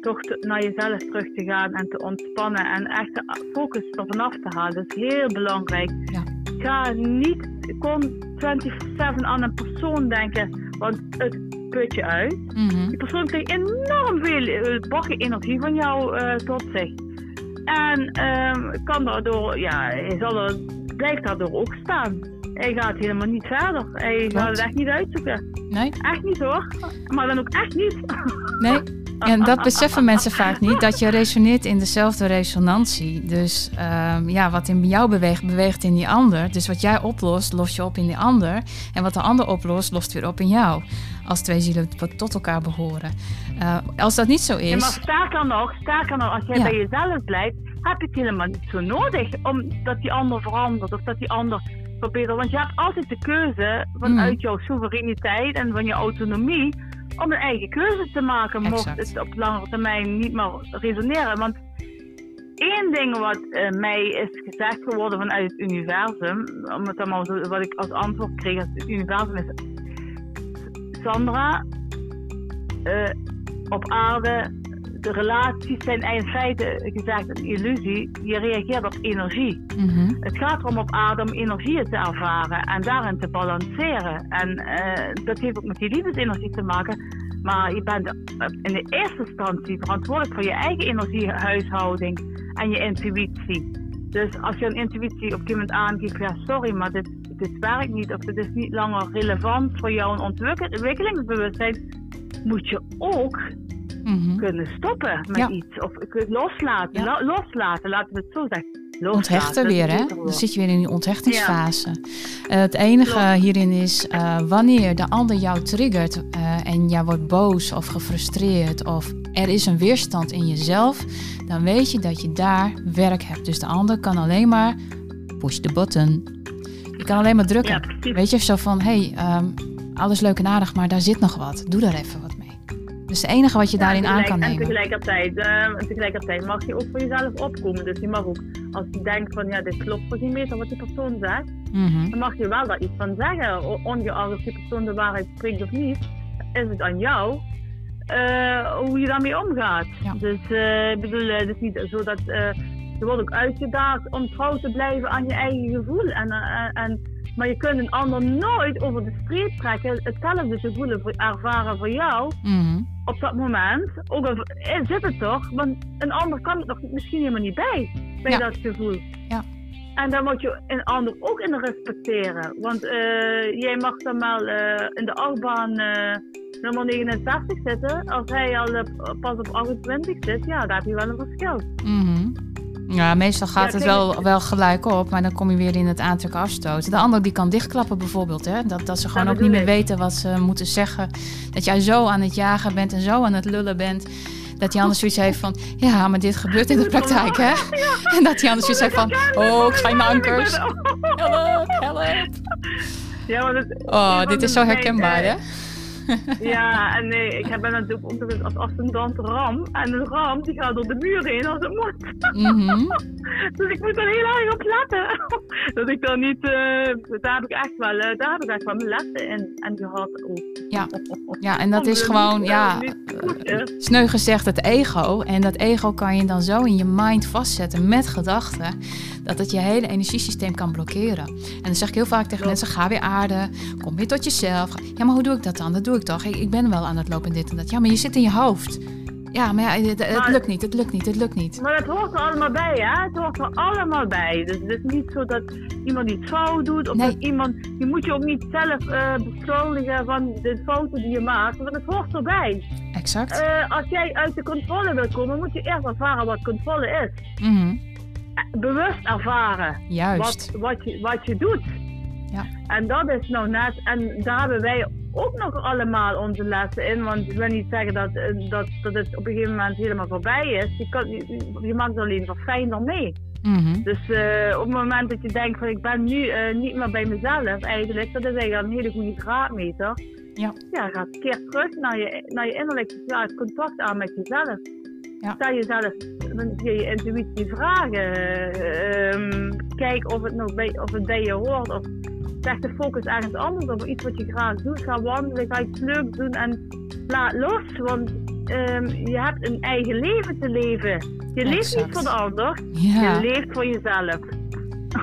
toch te- naar jezelf terug te gaan en te ontspannen en echt de focus ervan af te halen. Dat is heel belangrijk. Ja. Ga niet kon 24-7 aan een persoon denken, want het put je uit. Mhm. Die persoon krijgt enorm veel eh, bakje energie van jou eh, tot zich. En ehm, kan daardoor, ja, hij zal er, blijft daardoor ook staan. Hij gaat helemaal niet verder. Hij gaat het echt niet uitzoeken. Nee? Echt niet hoor. Maar dan ook echt niet. Nee? [LAUGHS] En dat beseffen mensen vaak niet, dat je resoneert in dezelfde resonantie. Dus ehm, ja, wat in jou beweegt, beweegt in die ander. Dus wat jij oplost, los je op in die ander. En wat de ander oplost, lost weer op in jou. Als twee zielen wat tot elkaar behoren. Eh, als dat niet zo Ja, maar is... sterker nog, sterker nog, als jij Ja. bij jezelf blijft, heb je het helemaal niet zo nodig. Omdat die ander verandert of dat die ander verbetert. Want je hebt altijd de keuze vanuit Mm. jouw soevereiniteit en van je autonomie om een eigen keuze te maken. Mocht het op langere termijn niet meer resoneren. Want één ding wat eh, mij is gezegd geworden vanuit het universum, om het zo, wat ik als antwoord kreeg uit het universum is, Sandra, eh, op aarde, de relaties zijn in feite gezegd een illusie. Je reageert op energie. Mhm. Het gaat erom op aarde om energieën te ervaren en daarin te balanceren. En eh, dat heeft ook met die liefdesenergie te maken. Maar je bent in de eerste instantie verantwoordelijk voor je eigen energiehuishouding en je intuïtie. Dus als je een intuïtie op een moment aangeeft, ja sorry, maar dit, dit werkt niet of dit is niet langer relevant voor jouw ontwikkel- ontwikkelingsbewustzijn, moet je ook Mhm. kunnen stoppen met Ja. iets. Of loslaten. Ja. La- loslaten, laten we het zo zeggen. Loslaten, Onthechten weer, hè? Dan zit je weer in die onthechtingsfase. Eh, het enige Klopt. hierin is eh, wanneer de ander jou triggert eh, en jij wordt boos of gefrustreerd of er is een weerstand in jezelf, dan weet je dat je daar werk hebt. Dus de ander kan alleen maar push the button. Je kan alleen maar drukken. Ja. Weet je, zo van hé, hey, ehm, alles leuk en aardig, maar daar zit nog wat. Doe daar even wat. Dus het enige wat je Ja, daarin aan kan En nemen. tegelijkertijd, eh, en tegelijkertijd mag je ook voor jezelf opkomen. Dus je mag ook, als je denkt van ja, dit klopt voor geen meter wat die persoon zegt, Mhm. dan mag je wel daar iets van zeggen. Ongeacht of die persoon de waarheid spreekt of niet, is het aan jou eh, hoe je daarmee omgaat. Ja. Dus eh, ik bedoel, eh, het is niet zo dat je wordt ook uitgedaagd om trouw te blijven aan je eigen gevoel. En, en, maar je kunt een ander nooit over de streep trekken, hetzelfde gevoel ervaren voor jou Mhm. op dat moment. Ook al eh, zit het toch, want een ander kan het nog misschien helemaal niet bij, bij Ja. dat gevoel. Ja. En daar moet je een ander ook in respecteren. Want eh, jij mag dan wel eh, in de achtbaan eh, nummer 69 zitten. Als hij al pas op 28 zit, ja, daar heb je wel een verschil. Mhm. Ja, meestal gaat Ja, het wel, wel gelijk op, maar dan kom je weer in het aantrekken afstoten. De ander die kan dichtklappen bijvoorbeeld, hè? Dat, dat ze gewoon ook niet meer ik. weten wat ze moeten zeggen. Dat jij zo aan het jagen bent en zo aan het lullen bent. Dat die ander zoiets heeft van, ja, maar dit gebeurt in de praktijk, hè? [LAUGHS] En dat die ander zoiets heeft van, oh, ik ga in de ankers. [LAUGHS] Help, help. Ja, maar dat, Oh, dit is zo mijn, herkenbaar, hè? [LAUGHS] Ja, en nee, ik heb ben natuurlijk eens als ascendant ram. En een ram die gaat door de muur heen als het moet. Mhm. [LAUGHS] Dus ik moet er heel erg op letten. [LAUGHS] Dat ik dan niet, eh, daar heb ik echt wel, eh, daar heb ik echt wel mijn lessen in en gehad ook. Ja. Ja, en dat is gewoon, ja, sneu gezegd het ego. En dat ego kan je dan zo in je mind vastzetten met gedachten. Dat het je hele energiesysteem kan blokkeren. En dan zeg ik heel vaak tegen mensen: ga weer aarden. Kom weer tot jezelf. Ja, maar hoe doe ik dat dan? Dat doe ik toch? Ik, ik ben wel aan het lopen en dit en dat. Ja, maar je zit in je hoofd. Ja, maar ja, het, het Maar- lukt niet, het lukt niet, het lukt niet. Maar het hoort er allemaal bij, hè? Het hoort er allemaal bij. Dus het is niet zo dat iemand iets fout doet. Of Nee. dat iemand, je moet je ook niet zelf eh beschuldigen van de fouten die je maakt. Want het hoort erbij. Exact. Eh, als jij uit de controle wil komen, moet je eerst ervaren wat controle is. Mhm. Eh, Bewust ervaren. Juist. wat, wat, je, wat je doet. Ja. En dat is nou net, en daar hebben wij ook nog allemaal onze lessen in. Want ik wil niet zeggen dat, eh, dat, dat het op een gegeven moment helemaal voorbij is. Je, kan, je, je maakt er alleen verfijnder mee. Mhm. Dus eh, op het moment dat je denkt van ik ben nu eh, niet meer bij mezelf eigenlijk, dat is eigenlijk een hele goede graadmeter. Ja. Ja, ga een keer terug naar je, naar je innerlijk het contact aan met jezelf. Ja. Stel jezelf via je intuïtie vragen. eh, ehm, kijk of het, nog bij, of het bij je hoort. Of zeg de focus ergens anders op iets wat je graag doet. Ga wandelen, ga iets leuks doen en laat los. Want ehm, je hebt een eigen leven te leven. Je leeft niet voor de ander, Ja. je leeft voor jezelf.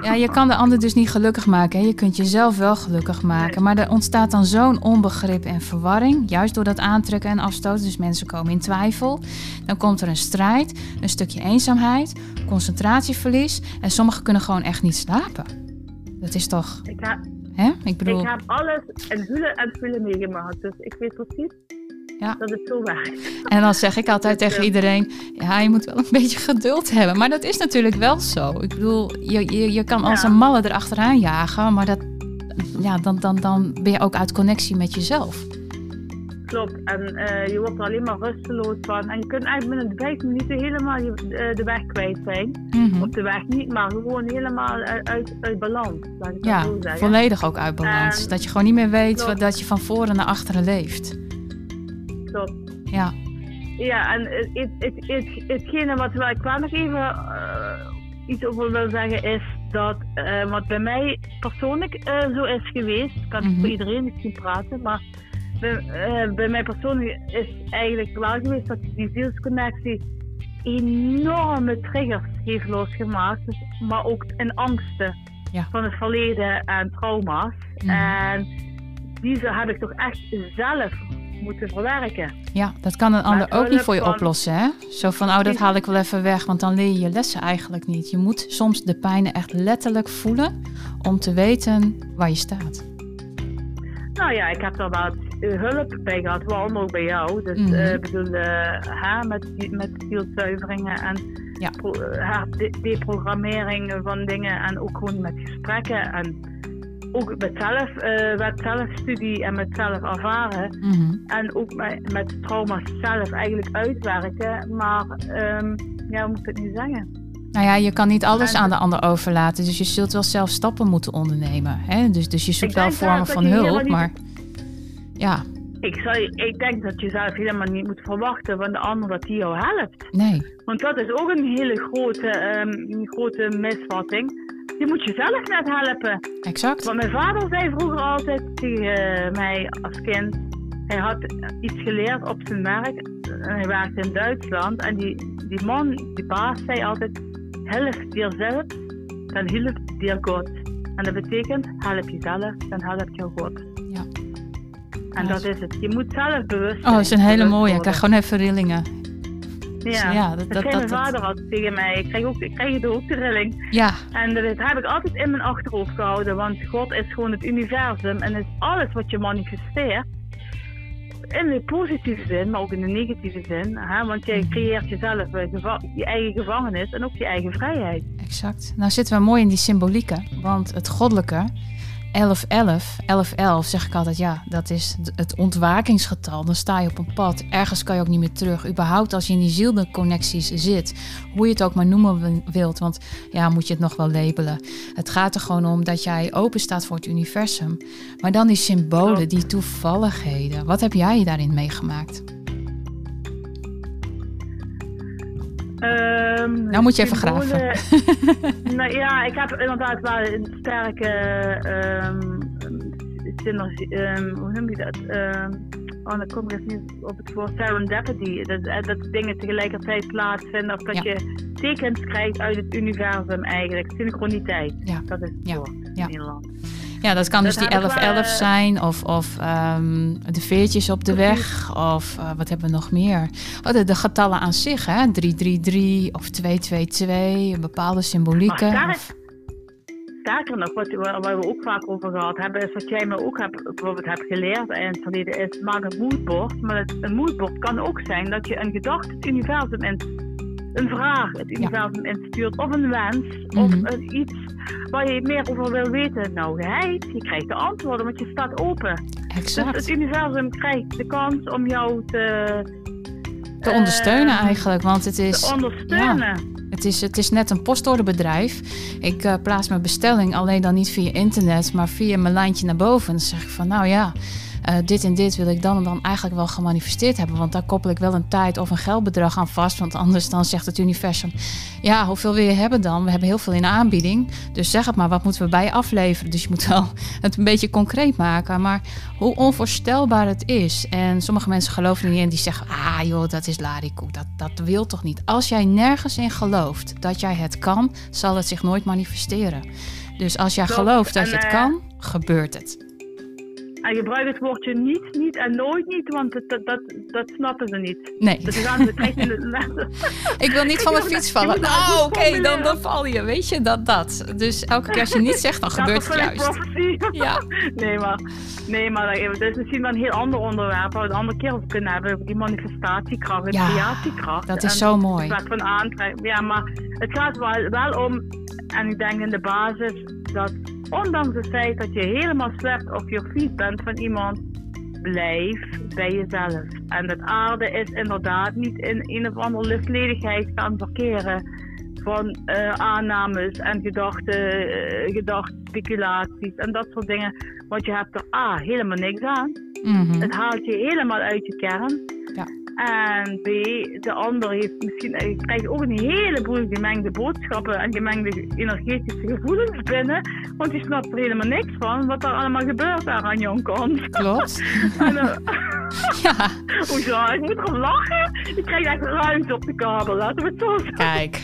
Ja, je kan de ander dus niet gelukkig maken. Hè? Je kunt jezelf wel gelukkig maken. Maar er ontstaat dan zo'n onbegrip en verwarring. Juist door dat aantrekken en afstoten. Dus mensen komen in twijfel. Dan komt er een strijd, een stukje eenzaamheid, concentratieverlies. En sommigen kunnen gewoon echt niet slapen. Dat is toch, Ik heb, hè? Ik bedoel, ik heb alles en voelen en voelen meegemaakt. Dus ik weet precies Ja. dat het zo werkt. en dan zeg ik altijd [LAUGHS] Dus, tegen eh, iedereen: ja, je moet wel een [LAUGHS] beetje geduld hebben. Maar dat is natuurlijk wel zo. Ik bedoel, je, je, je kan als Ja. een malle erachteraan jagen. Maar dat, ja, dan, dan, dan ben je ook uit connectie met jezelf. Klopt. En eh, je wordt er alleen maar rusteloos van. En je kunt eigenlijk binnen vijf minuten helemaal je, eh, de weg kwijt zijn. Mhm. Of de weg niet, maar gewoon helemaal uit, uit, balans. Laat ik Ja, zo zeggen. volledig ook uit balans. Dat je gewoon niet meer weet klopt. wat, dat je van voren naar achteren leeft. Klopt. Ja, Ja, en het, het, het, het, hetgene wat waar ik wel nog even eh, iets over wil zeggen is dat wat bij mij persoonlijk zo is geweest, ik kan niet Mhm. voor iedereen misschien praten, maar bij, eh, bij mij persoonlijk is eigenlijk wel geweest dat die zielsconnectie enorme triggers heeft losgemaakt, dus, maar ook in angsten Ja. van het verleden en trauma's. Mhm. En die heb ik toch echt zelf moeten verwerken. ja, dat kan een ander ook niet voor je van- oplossen. Hè? Zo van, oh, dat haal ik wel even weg, want dan leer je je lessen eigenlijk niet. Je moet soms de pijn echt letterlijk voelen om te weten waar je staat. Nou ja, ik heb er wel hulp bij gehad, waaronder ook bij jou. Dus ik bedoel, eh, hè, met, met zielzuiveringen en Ja. pro- eh, hè, de- deprogrammering van dingen en ook gewoon met gesprekken en ook met, zelf, eh, met zelfstudie en met zelf ervaren. Mhm. En ook met, met trauma's zelf eigenlijk uitwerken. Maar ehm, ja, hoe moet ik het nu zeggen? Nou ja, je kan niet alles En- aan de ander overlaten. Dus je zult wel zelf stappen moeten ondernemen. Hè? Dus, dus je zoekt wel vormen van hulp. niet- Maar ja, Ik, zou, ik denk dat je zelf helemaal niet moet verwachten van de ander dat die jou helpt. nee. Want dat is ook een hele grote, ehm, grote misvatting. Je moet jezelf net helpen. Exact. Want mijn vader zei vroeger altijd tegen eh, mij als kind. Hij had iets geleerd op zijn werk. Hij werkte in Duitsland. En die, die man, die baas, zei altijd: Help jezelf, dan helpt dir God. En dat betekent: help jezelf, dan helpt jou God. En dat is het. Je moet zelf bewust Oh, zijn. dat is een hele mooie. Ik krijg gewoon even rillingen. Ja, ja, dat- dat, dat- mijn vader altijd tegen mij. Ik krijg, ook, ik er ook de rilling. Ja, En dat heb ik altijd in mijn achterhoofd gehouden. Want God is gewoon het universum. En is alles wat je manifesteert. In de positieve zin, maar ook in de negatieve zin. Hè? Want jij Mhm. creëert jezelf eh, je eigen gevangenis en ook je eigen vrijheid. exact. Nou zitten we mooi in die symbolieken. Want het goddelijke, 1111, 1111 zeg ik altijd, ja, dat is het ontwakingsgetal. Dan sta je op een pad. Ergens kan je ook niet meer terug. Überhaupt als je in die zielconnecties zit. Hoe je het ook maar noemen wi- wilt. Want ja, moet je het nog wel labelen. Het gaat er gewoon om dat jij open staat voor het universum. Maar dan die symbolen, die toevalligheden. Wat heb jij daarin meegemaakt? Ehm, Nou moet je even symbolen- [LAUGHS] nou ja, ik heb inderdaad wel een sterke synergie. ehm, hoe noem je dat? Oh, dan kom ik even niet op het woord serendipity. Dat, eh, dat dingen tegelijkertijd plaatsvinden. Of dat Ja. je tekens krijgt uit het universum eigenlijk. Synchroniteit. Ja. Dat is het Ja. woord Ja. in Nederland. Ja, dat kan Dat dus die heb ik wel, 1111 eh, zijn of, of ehm, de veertjes op de weg of eh, wat hebben we nog meer? Oh, de, de getallen aan zich, hè? 333 of 222, bepaalde symbolieken. Maar Sterker nog, wat, waar we ook vaak over gehad hebben, is wat jij me ook hebt, bijvoorbeeld hebt geleerd in het verleden, is maak een moodboard. Maar het, een moodboard kan ook zijn dat je een gedachte het universum in, een vraag het universum instuurt, of een wens, of Mhm. iets waar je meer over wil weten. Nou, geheid, je krijgt de antwoorden, want je staat open. Dus exact. het universum krijgt de kans om jou te, te ondersteunen eh, eigenlijk, want het te is, ondersteunen. het is, het is net een postorderbedrijf. Ik eh, plaats mijn bestelling alleen dan niet via internet, maar via mijn lijntje naar boven. Dan zeg ik van, nou ja, eh, dit en dit wil ik dan en dan eigenlijk wel gemanifesteerd hebben. Want daar koppel ik wel een tijd of een geldbedrag aan vast. Want anders dan zegt het universum, ja, hoeveel wil je hebben dan? We hebben heel veel in de aanbieding. Dus zeg het maar, wat moeten we bij je afleveren? Dus je moet wel [LAUGHS] het een beetje concreet maken. Maar hoe onvoorstelbaar het is. En sommige mensen geloven er niet in. Die zeggen, ah joh, dat is larikoek. Dat, dat wil toch niet? Als jij nergens in gelooft dat jij het kan, zal het zich nooit manifesteren. Dus als jij gelooft dat je het eh, kan, gebeurt het. En gebruik het woordje niet, niet en nooit niet, want dat, dat, dat, snappen ze niet. Nee, Dat is aan de krijg je de- ik wil niet van mijn fiets vallen. dat Oh, oké, dan, dan val je. Weet je, dat, dat. Dus elke keer als je niet zegt, dan gebeurt het juist. [LAUGHS] Ja. Nee, maar, nee, maar dat is misschien wel een heel ander onderwerp waar we een andere keer over kunnen hebben. Over die manifestatiekracht Ja, creatiekracht. Dat is En zo mooi. Van aantrekken. Ja, maar het gaat wel, wel om, en ik denk in de basis, dat ondanks het feit dat je helemaal slecht op je fiets bent van iemand, blijf bij jezelf. En het aarde is inderdaad niet in een of andere luchtledigheid gaan verkeren van eh, aannames en gedachten, eh, gedachtspeculaties en dat soort dingen. Want je hebt er A, helemaal niks aan. Mhm. Het haalt je helemaal uit je kern. Ja. En B, de ander heeft misschien, krijgt ook een heleboel gemengde boodschappen en gemengde energetische gevoelens binnen. Want je snapt er helemaal niks van wat er allemaal gebeurt daar aan jouw kant. Klopt. [LAUGHS] En, eh, [LAUGHS] Ja, hoezo? Ik moet erom lachen. Ik krijg echt ruimte op de kabel, laten we het zo zeggen. kijk. [LAUGHS]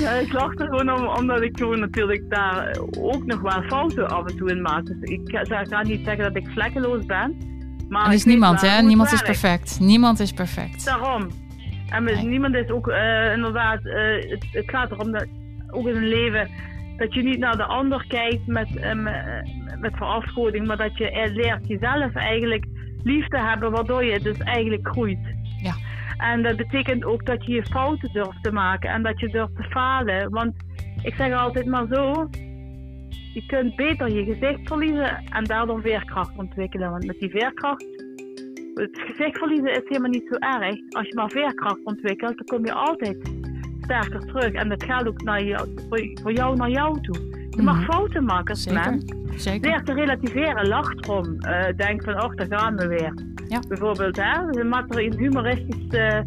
Nee, ik lach er gewoon om, omdat ik gewoon natuurlijk daar ook nog wel fouten af en toe in maak. Dus ik ga niet zeggen dat ik vlekkeloos ben. Maar Er is niemand, hè? Niemand is perfect. Niemand is perfect. Daarom. En Nee. niemand is ook eh, inderdaad, eh, het, het gaat erom dat ook in een leven dat je niet naar de ander kijkt met, uh, met verafgoding, maar dat je leert jezelf eigenlijk lief te hebben, waardoor je dus eigenlijk groeit. Ja. En dat betekent ook dat je je fouten durft te maken en dat je durft te falen. Want ik zeg altijd maar zo, je kunt beter je gezicht verliezen en daardoor veerkracht ontwikkelen. Want met die veerkracht, het gezicht verliezen is helemaal niet zo erg. Als je maar veerkracht ontwikkelt, dan kom je altijd sterker terug. En dat gaat ook naar jou, voor, jou naar jou toe. Je mag mhm. fouten maken als Zeker. Zeker. Leer te relativeren, lach erom. Uh, denk van, oh, daar gaan we weer. Ja. Bijvoorbeeld, hè? Maakt er een humoristisch uh,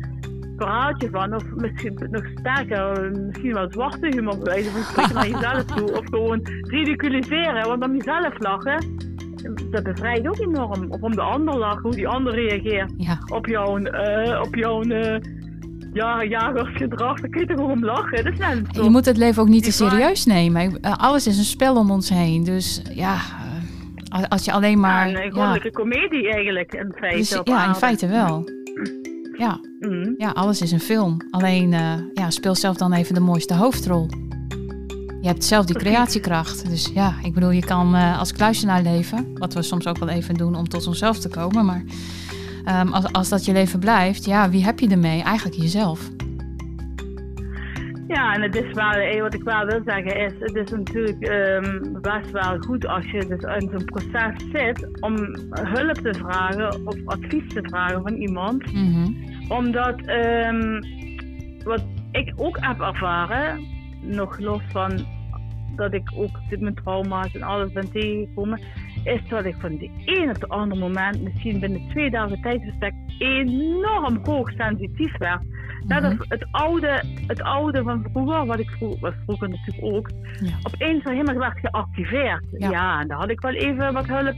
verhaaltje van. Of misschien nog sterker, misschien wel zwarte humor bij wijze van spreken naar jezelf toe. Of gewoon ridiculiseren, want om jezelf lachen, dat bevrijdt ook enorm. Of om de ander lachen, hoe die ander reageert ja. op jouw, uh, op jouw uh, ja, jagersgedrag. Daar kun je toch om lachen. Dat is je moet het leven ook niet te serieus nemen. Alles is een spel om ons heen. Dus ja, als je alleen maar... Ja, een goddelijke komedie eigenlijk, in feite. Dus, ja, in feite wel. [CLEARS THROAT] Ja. Mm. ja, alles is een film. Alleen uh, ja, speel zelf dan even de mooiste hoofdrol. Je hebt zelf die creatiekracht. Dus ja, ik bedoel, je kan uh, als kluisenaar leven. Wat we soms ook wel even doen om tot onszelf te komen. Maar um, als, als dat je leven blijft, ja, wie heb je ermee? Eigenlijk jezelf. Ja, en het is wel, eh, wat ik wel wil zeggen is, het is natuurlijk um, best wel goed als je dus in zo'n proces zit om hulp te vragen of advies te vragen van iemand. Mm Omdat, um, wat ik ook heb ervaren, nog los van dat ik ook mijn trauma's en alles ben tegengekomen, is dat ik van de een op de andere moment, misschien binnen twee dagen tijdsbestek, enorm hoog sensitief werd. Dat is het oude, het oude van vroeger, wat ik vroeger, vroeger natuurlijk ook, ja. opeens helemaal werd geactiveerd. Ja. en daar had ik wel even wat hulp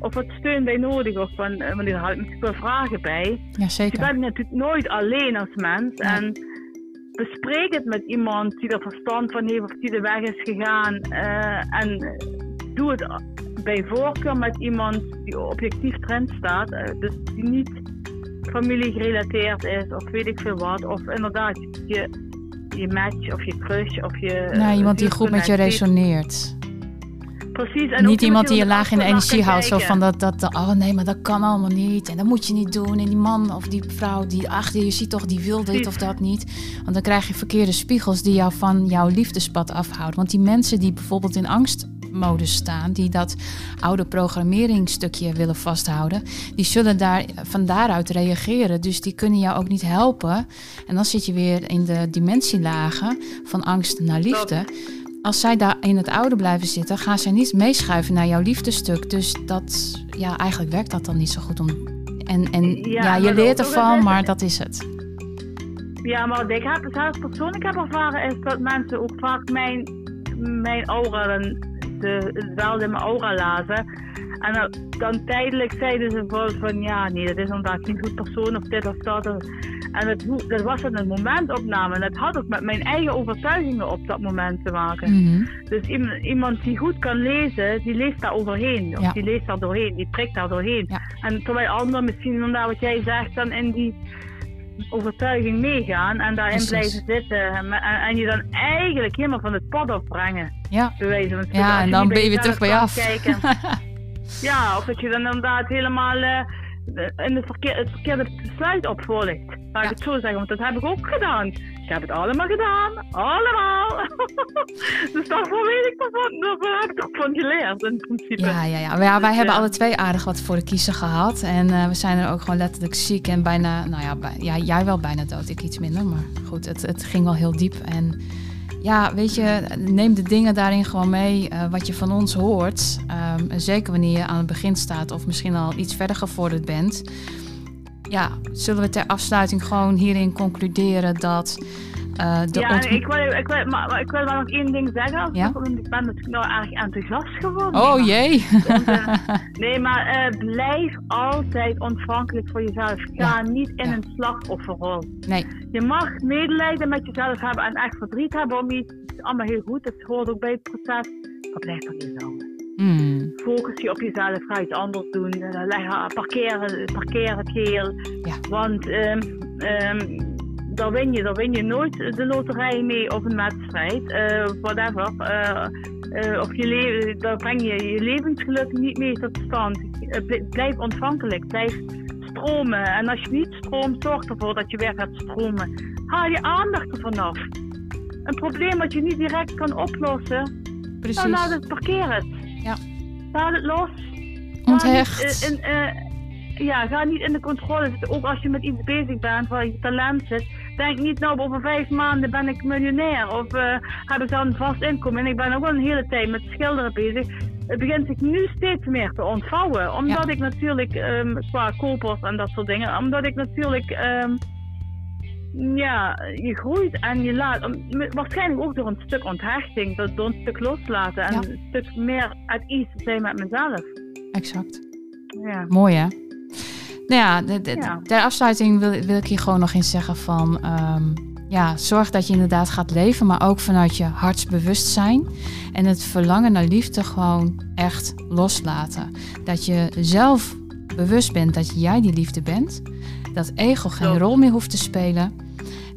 of wat steun bij nodig. Of van, eh, want daar had ik natuurlijk wel vragen bij. Ja, zeker. je bent natuurlijk nooit alleen als mens. En bespreek het met iemand die er verstand van heeft of die de weg is gegaan. Uh, en doe het bij voorkeur met iemand die objectief trend staat. Uh, dus die niet familie gerelateerd is of weet ik veel wat. Of inderdaad je, je match of je crush of je... Nou, iemand die goed met je resoneert. Precies. En niet iemand die je laag in de energie houdt. Zo van dat, dat, oh nee, maar dat kan allemaal niet. En dat moet je niet doen. En die man of die vrouw die achter je ziet toch, die wil dit of dat niet. Want dan krijg je verkeerde spiegels die jou van jouw liefdespad afhouden. Want die mensen die bijvoorbeeld in angst modus staan, die dat oude programmeringsstukje willen vasthouden, die zullen daar van daaruit reageren. Dus die kunnen jou ook niet helpen. En dan zit je weer in de dimensielagen van angst naar liefde. Als zij daar in het oude blijven zitten, gaan zij niet meeschuiven naar jouw liefdestuk. Dus dat, ja, eigenlijk werkt dat dan niet zo goed om. En, en ja, ja je leert ervan, maar dat is het. Ja, maar wat ik heb zelf persoonlijk heb ervaren is dat mensen ook vaak mijn, mijn aura de, wel in mijn aura lazen. En dan, dan tijdelijk zeiden ze van ja, nee, dat is inderdaad geen goed persoon of dit of dat. En het, dat was een momentopname. En dat had ook met mijn eigen overtuigingen op dat moment te maken. Mhm. Dus iemand die goed kan lezen, die leest daar overheen. Of die leest daar doorheen, die prikt daar doorheen. En terwijl anderen misschien inderdaad wat jij zegt, dan in die overtuiging meegaan en daarin blijven zitten. En, en, je dan eigenlijk helemaal van het pad afbrengen. Ja, ja en dan ben je weer terug bij af. [LAUGHS] ja, of dat je dan inderdaad helemaal uh, in het, verkeer, het verkeerde besluit opvolgt. Laat ik het zo zeggen, want dat heb ik ook gedaan. Ik heb het allemaal gedaan. Allemaal. [LAUGHS] dus daarvoor weet ik ervan. Daar heb ik ook van geleerd in principe. Ja, ja, ja. ja wij dus, hebben alle twee aardig wat voor de kiezer gehad. En uh, we zijn er ook gewoon letterlijk ziek en bijna, nou ja, bij, ja, jij wel bijna dood. Ik iets minder. Maar goed, het, het ging wel heel diep. En ja, weet je, neem de dingen daarin gewoon mee uh, wat je van ons hoort. Um, zeker wanneer je aan het begin staat of misschien al iets verder gevorderd bent ja, zullen we ter afsluiting gewoon hierin concluderen dat uh, de Ja, ik, wil, ik, wil, maar, ik wil maar nog één ding zeggen. Ja? Ik ben natuurlijk nou erg enthousiast geworden. Oh jee. [LAUGHS] nee, maar uh, blijf altijd ontvankelijk voor jezelf. Ga niet in een slachtofferrol. Nee. Je mag medelijden met jezelf hebben en echt verdriet hebben om iets. Het is allemaal heel goed, het hoort ook bij het proces. Maar blijf er niet zo. Mm. Focus je op jezelf, ga iets anders doen. Uh, parkeer, parkeer het heel. Ja. Want um, um, daar win je, daar win je nooit de loterij mee of een wedstrijd. Uh, whatever. Uh, of je leven, daar breng je je levensgeluk niet mee tot stand. blijf ontvankelijk, blijf stromen. En als je niet stroomt, zorg ervoor dat je weer gaat stromen. Haal je aandacht er vanaf. Een probleem wat je niet direct kan oplossen, Precies. dan laat het, parkeer het. Ja. Laat het los. Onthecht. In, ja, ga niet in de controle zitten. Ook als je met iets bezig bent waar je talent zit. Denk niet, nou, over vijf maanden ben ik miljonair. Of uh, heb ik dan een vast inkomen. En ik ben ook al een hele tijd met schilderen bezig. Het begint zich nu steeds meer te ontvouwen. Omdat ik natuurlijk, um, qua kopers en dat soort dingen. Omdat ik natuurlijk, um, ja, je groeit en je laat. Waarschijnlijk ook door een stuk onthechting. Door een stuk loslaten. En een stuk meer at ease zijn met mezelf. Exact. Ja. Mooi hè? Nou ja, de, de, ter afsluiting wil, wil ik hier gewoon nog eens zeggen van... Ehm, ja, zorg dat je inderdaad gaat leven, maar ook vanuit je hartsbewustzijn. En het verlangen naar liefde gewoon echt loslaten. Dat je zelf bewust bent dat jij die liefde bent. Dat ego geen rol meer hoeft te spelen.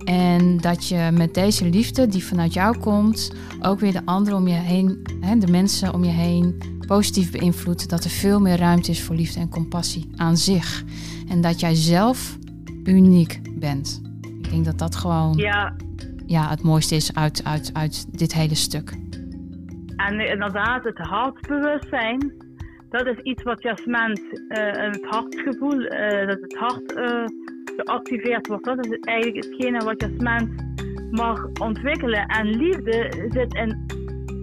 En dat je met deze liefde die vanuit jou komt, ook weer de anderen om je heen, hè, de mensen om je heen, positief beïnvloedt. Dat er veel meer ruimte is voor liefde en compassie aan zich. En dat jij zelf uniek bent. Ik denk dat dat gewoon ja. Ja, het mooiste is uit, uit, uit dit hele stuk. En inderdaad, het hartbewustzijn, dat is iets wat Jasmijn, uh, het hartgevoel, uh, dat het hart uh, geactiveerd wordt. Dat is eigenlijk hetgene wat Jasmijn mag ontwikkelen. En liefde zit, in,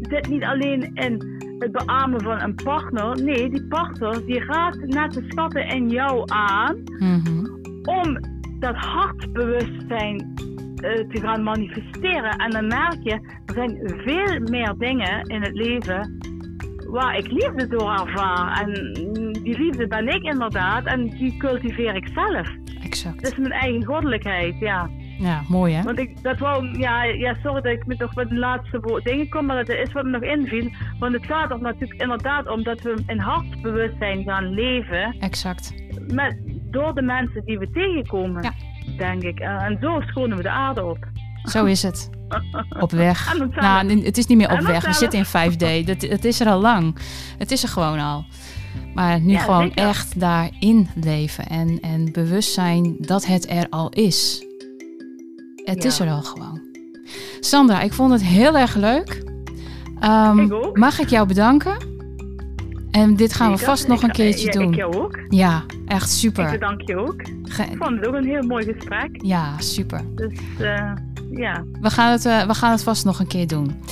zit niet alleen in het beamen van een partner. Nee, die partner die raakt net de schatten in jou aan mhm. om dat hartbewustzijn uh, te gaan manifesteren. En dan merk je, er zijn veel meer dingen in het leven waar ik liefde door ervaar. En die liefde ben ik inderdaad en die cultiveer ik zelf. Exact. Dat is mijn eigen goddelijkheid, ja. Ja, mooi hè? Want ik, dat wou, ja, ja, sorry dat ik met nog met de laatste dingen kom, maar dat is wat me nog inviel. Want het gaat er natuurlijk inderdaad om dat we in hartbewustzijn gaan leven. Exact. Met, door de mensen die we tegenkomen, ja. denk ik. En zo schonen we de aarde op. Zo is het. [LAUGHS] Op weg. Nou, het is niet meer op weg. We zitten in 5D. Dat, het is er al lang. Het is er gewoon al. Maar nu gewoon echt daarin leven. En, en bewust zijn dat het er al is. Het is er al gewoon. Sandra, ik vond het heel erg leuk. Um, ik ook. Mag ik jou bedanken? En dit gaan we vast nog een keertje doen. Ik jou ook. Ja, echt super. Ik bedank je ook. ik vond het ook een heel mooi gesprek. Ja, super. Dus uh, ja. We gaan, het, uh, we gaan het vast nog een keer doen.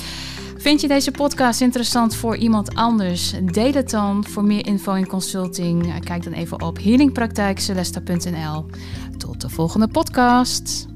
Vind je deze podcast interessant voor iemand anders? Deel het dan. Voor meer info en in consulting, eh, kijk dan even op healingpraktijkcelesta.nl. Tot de volgende podcast.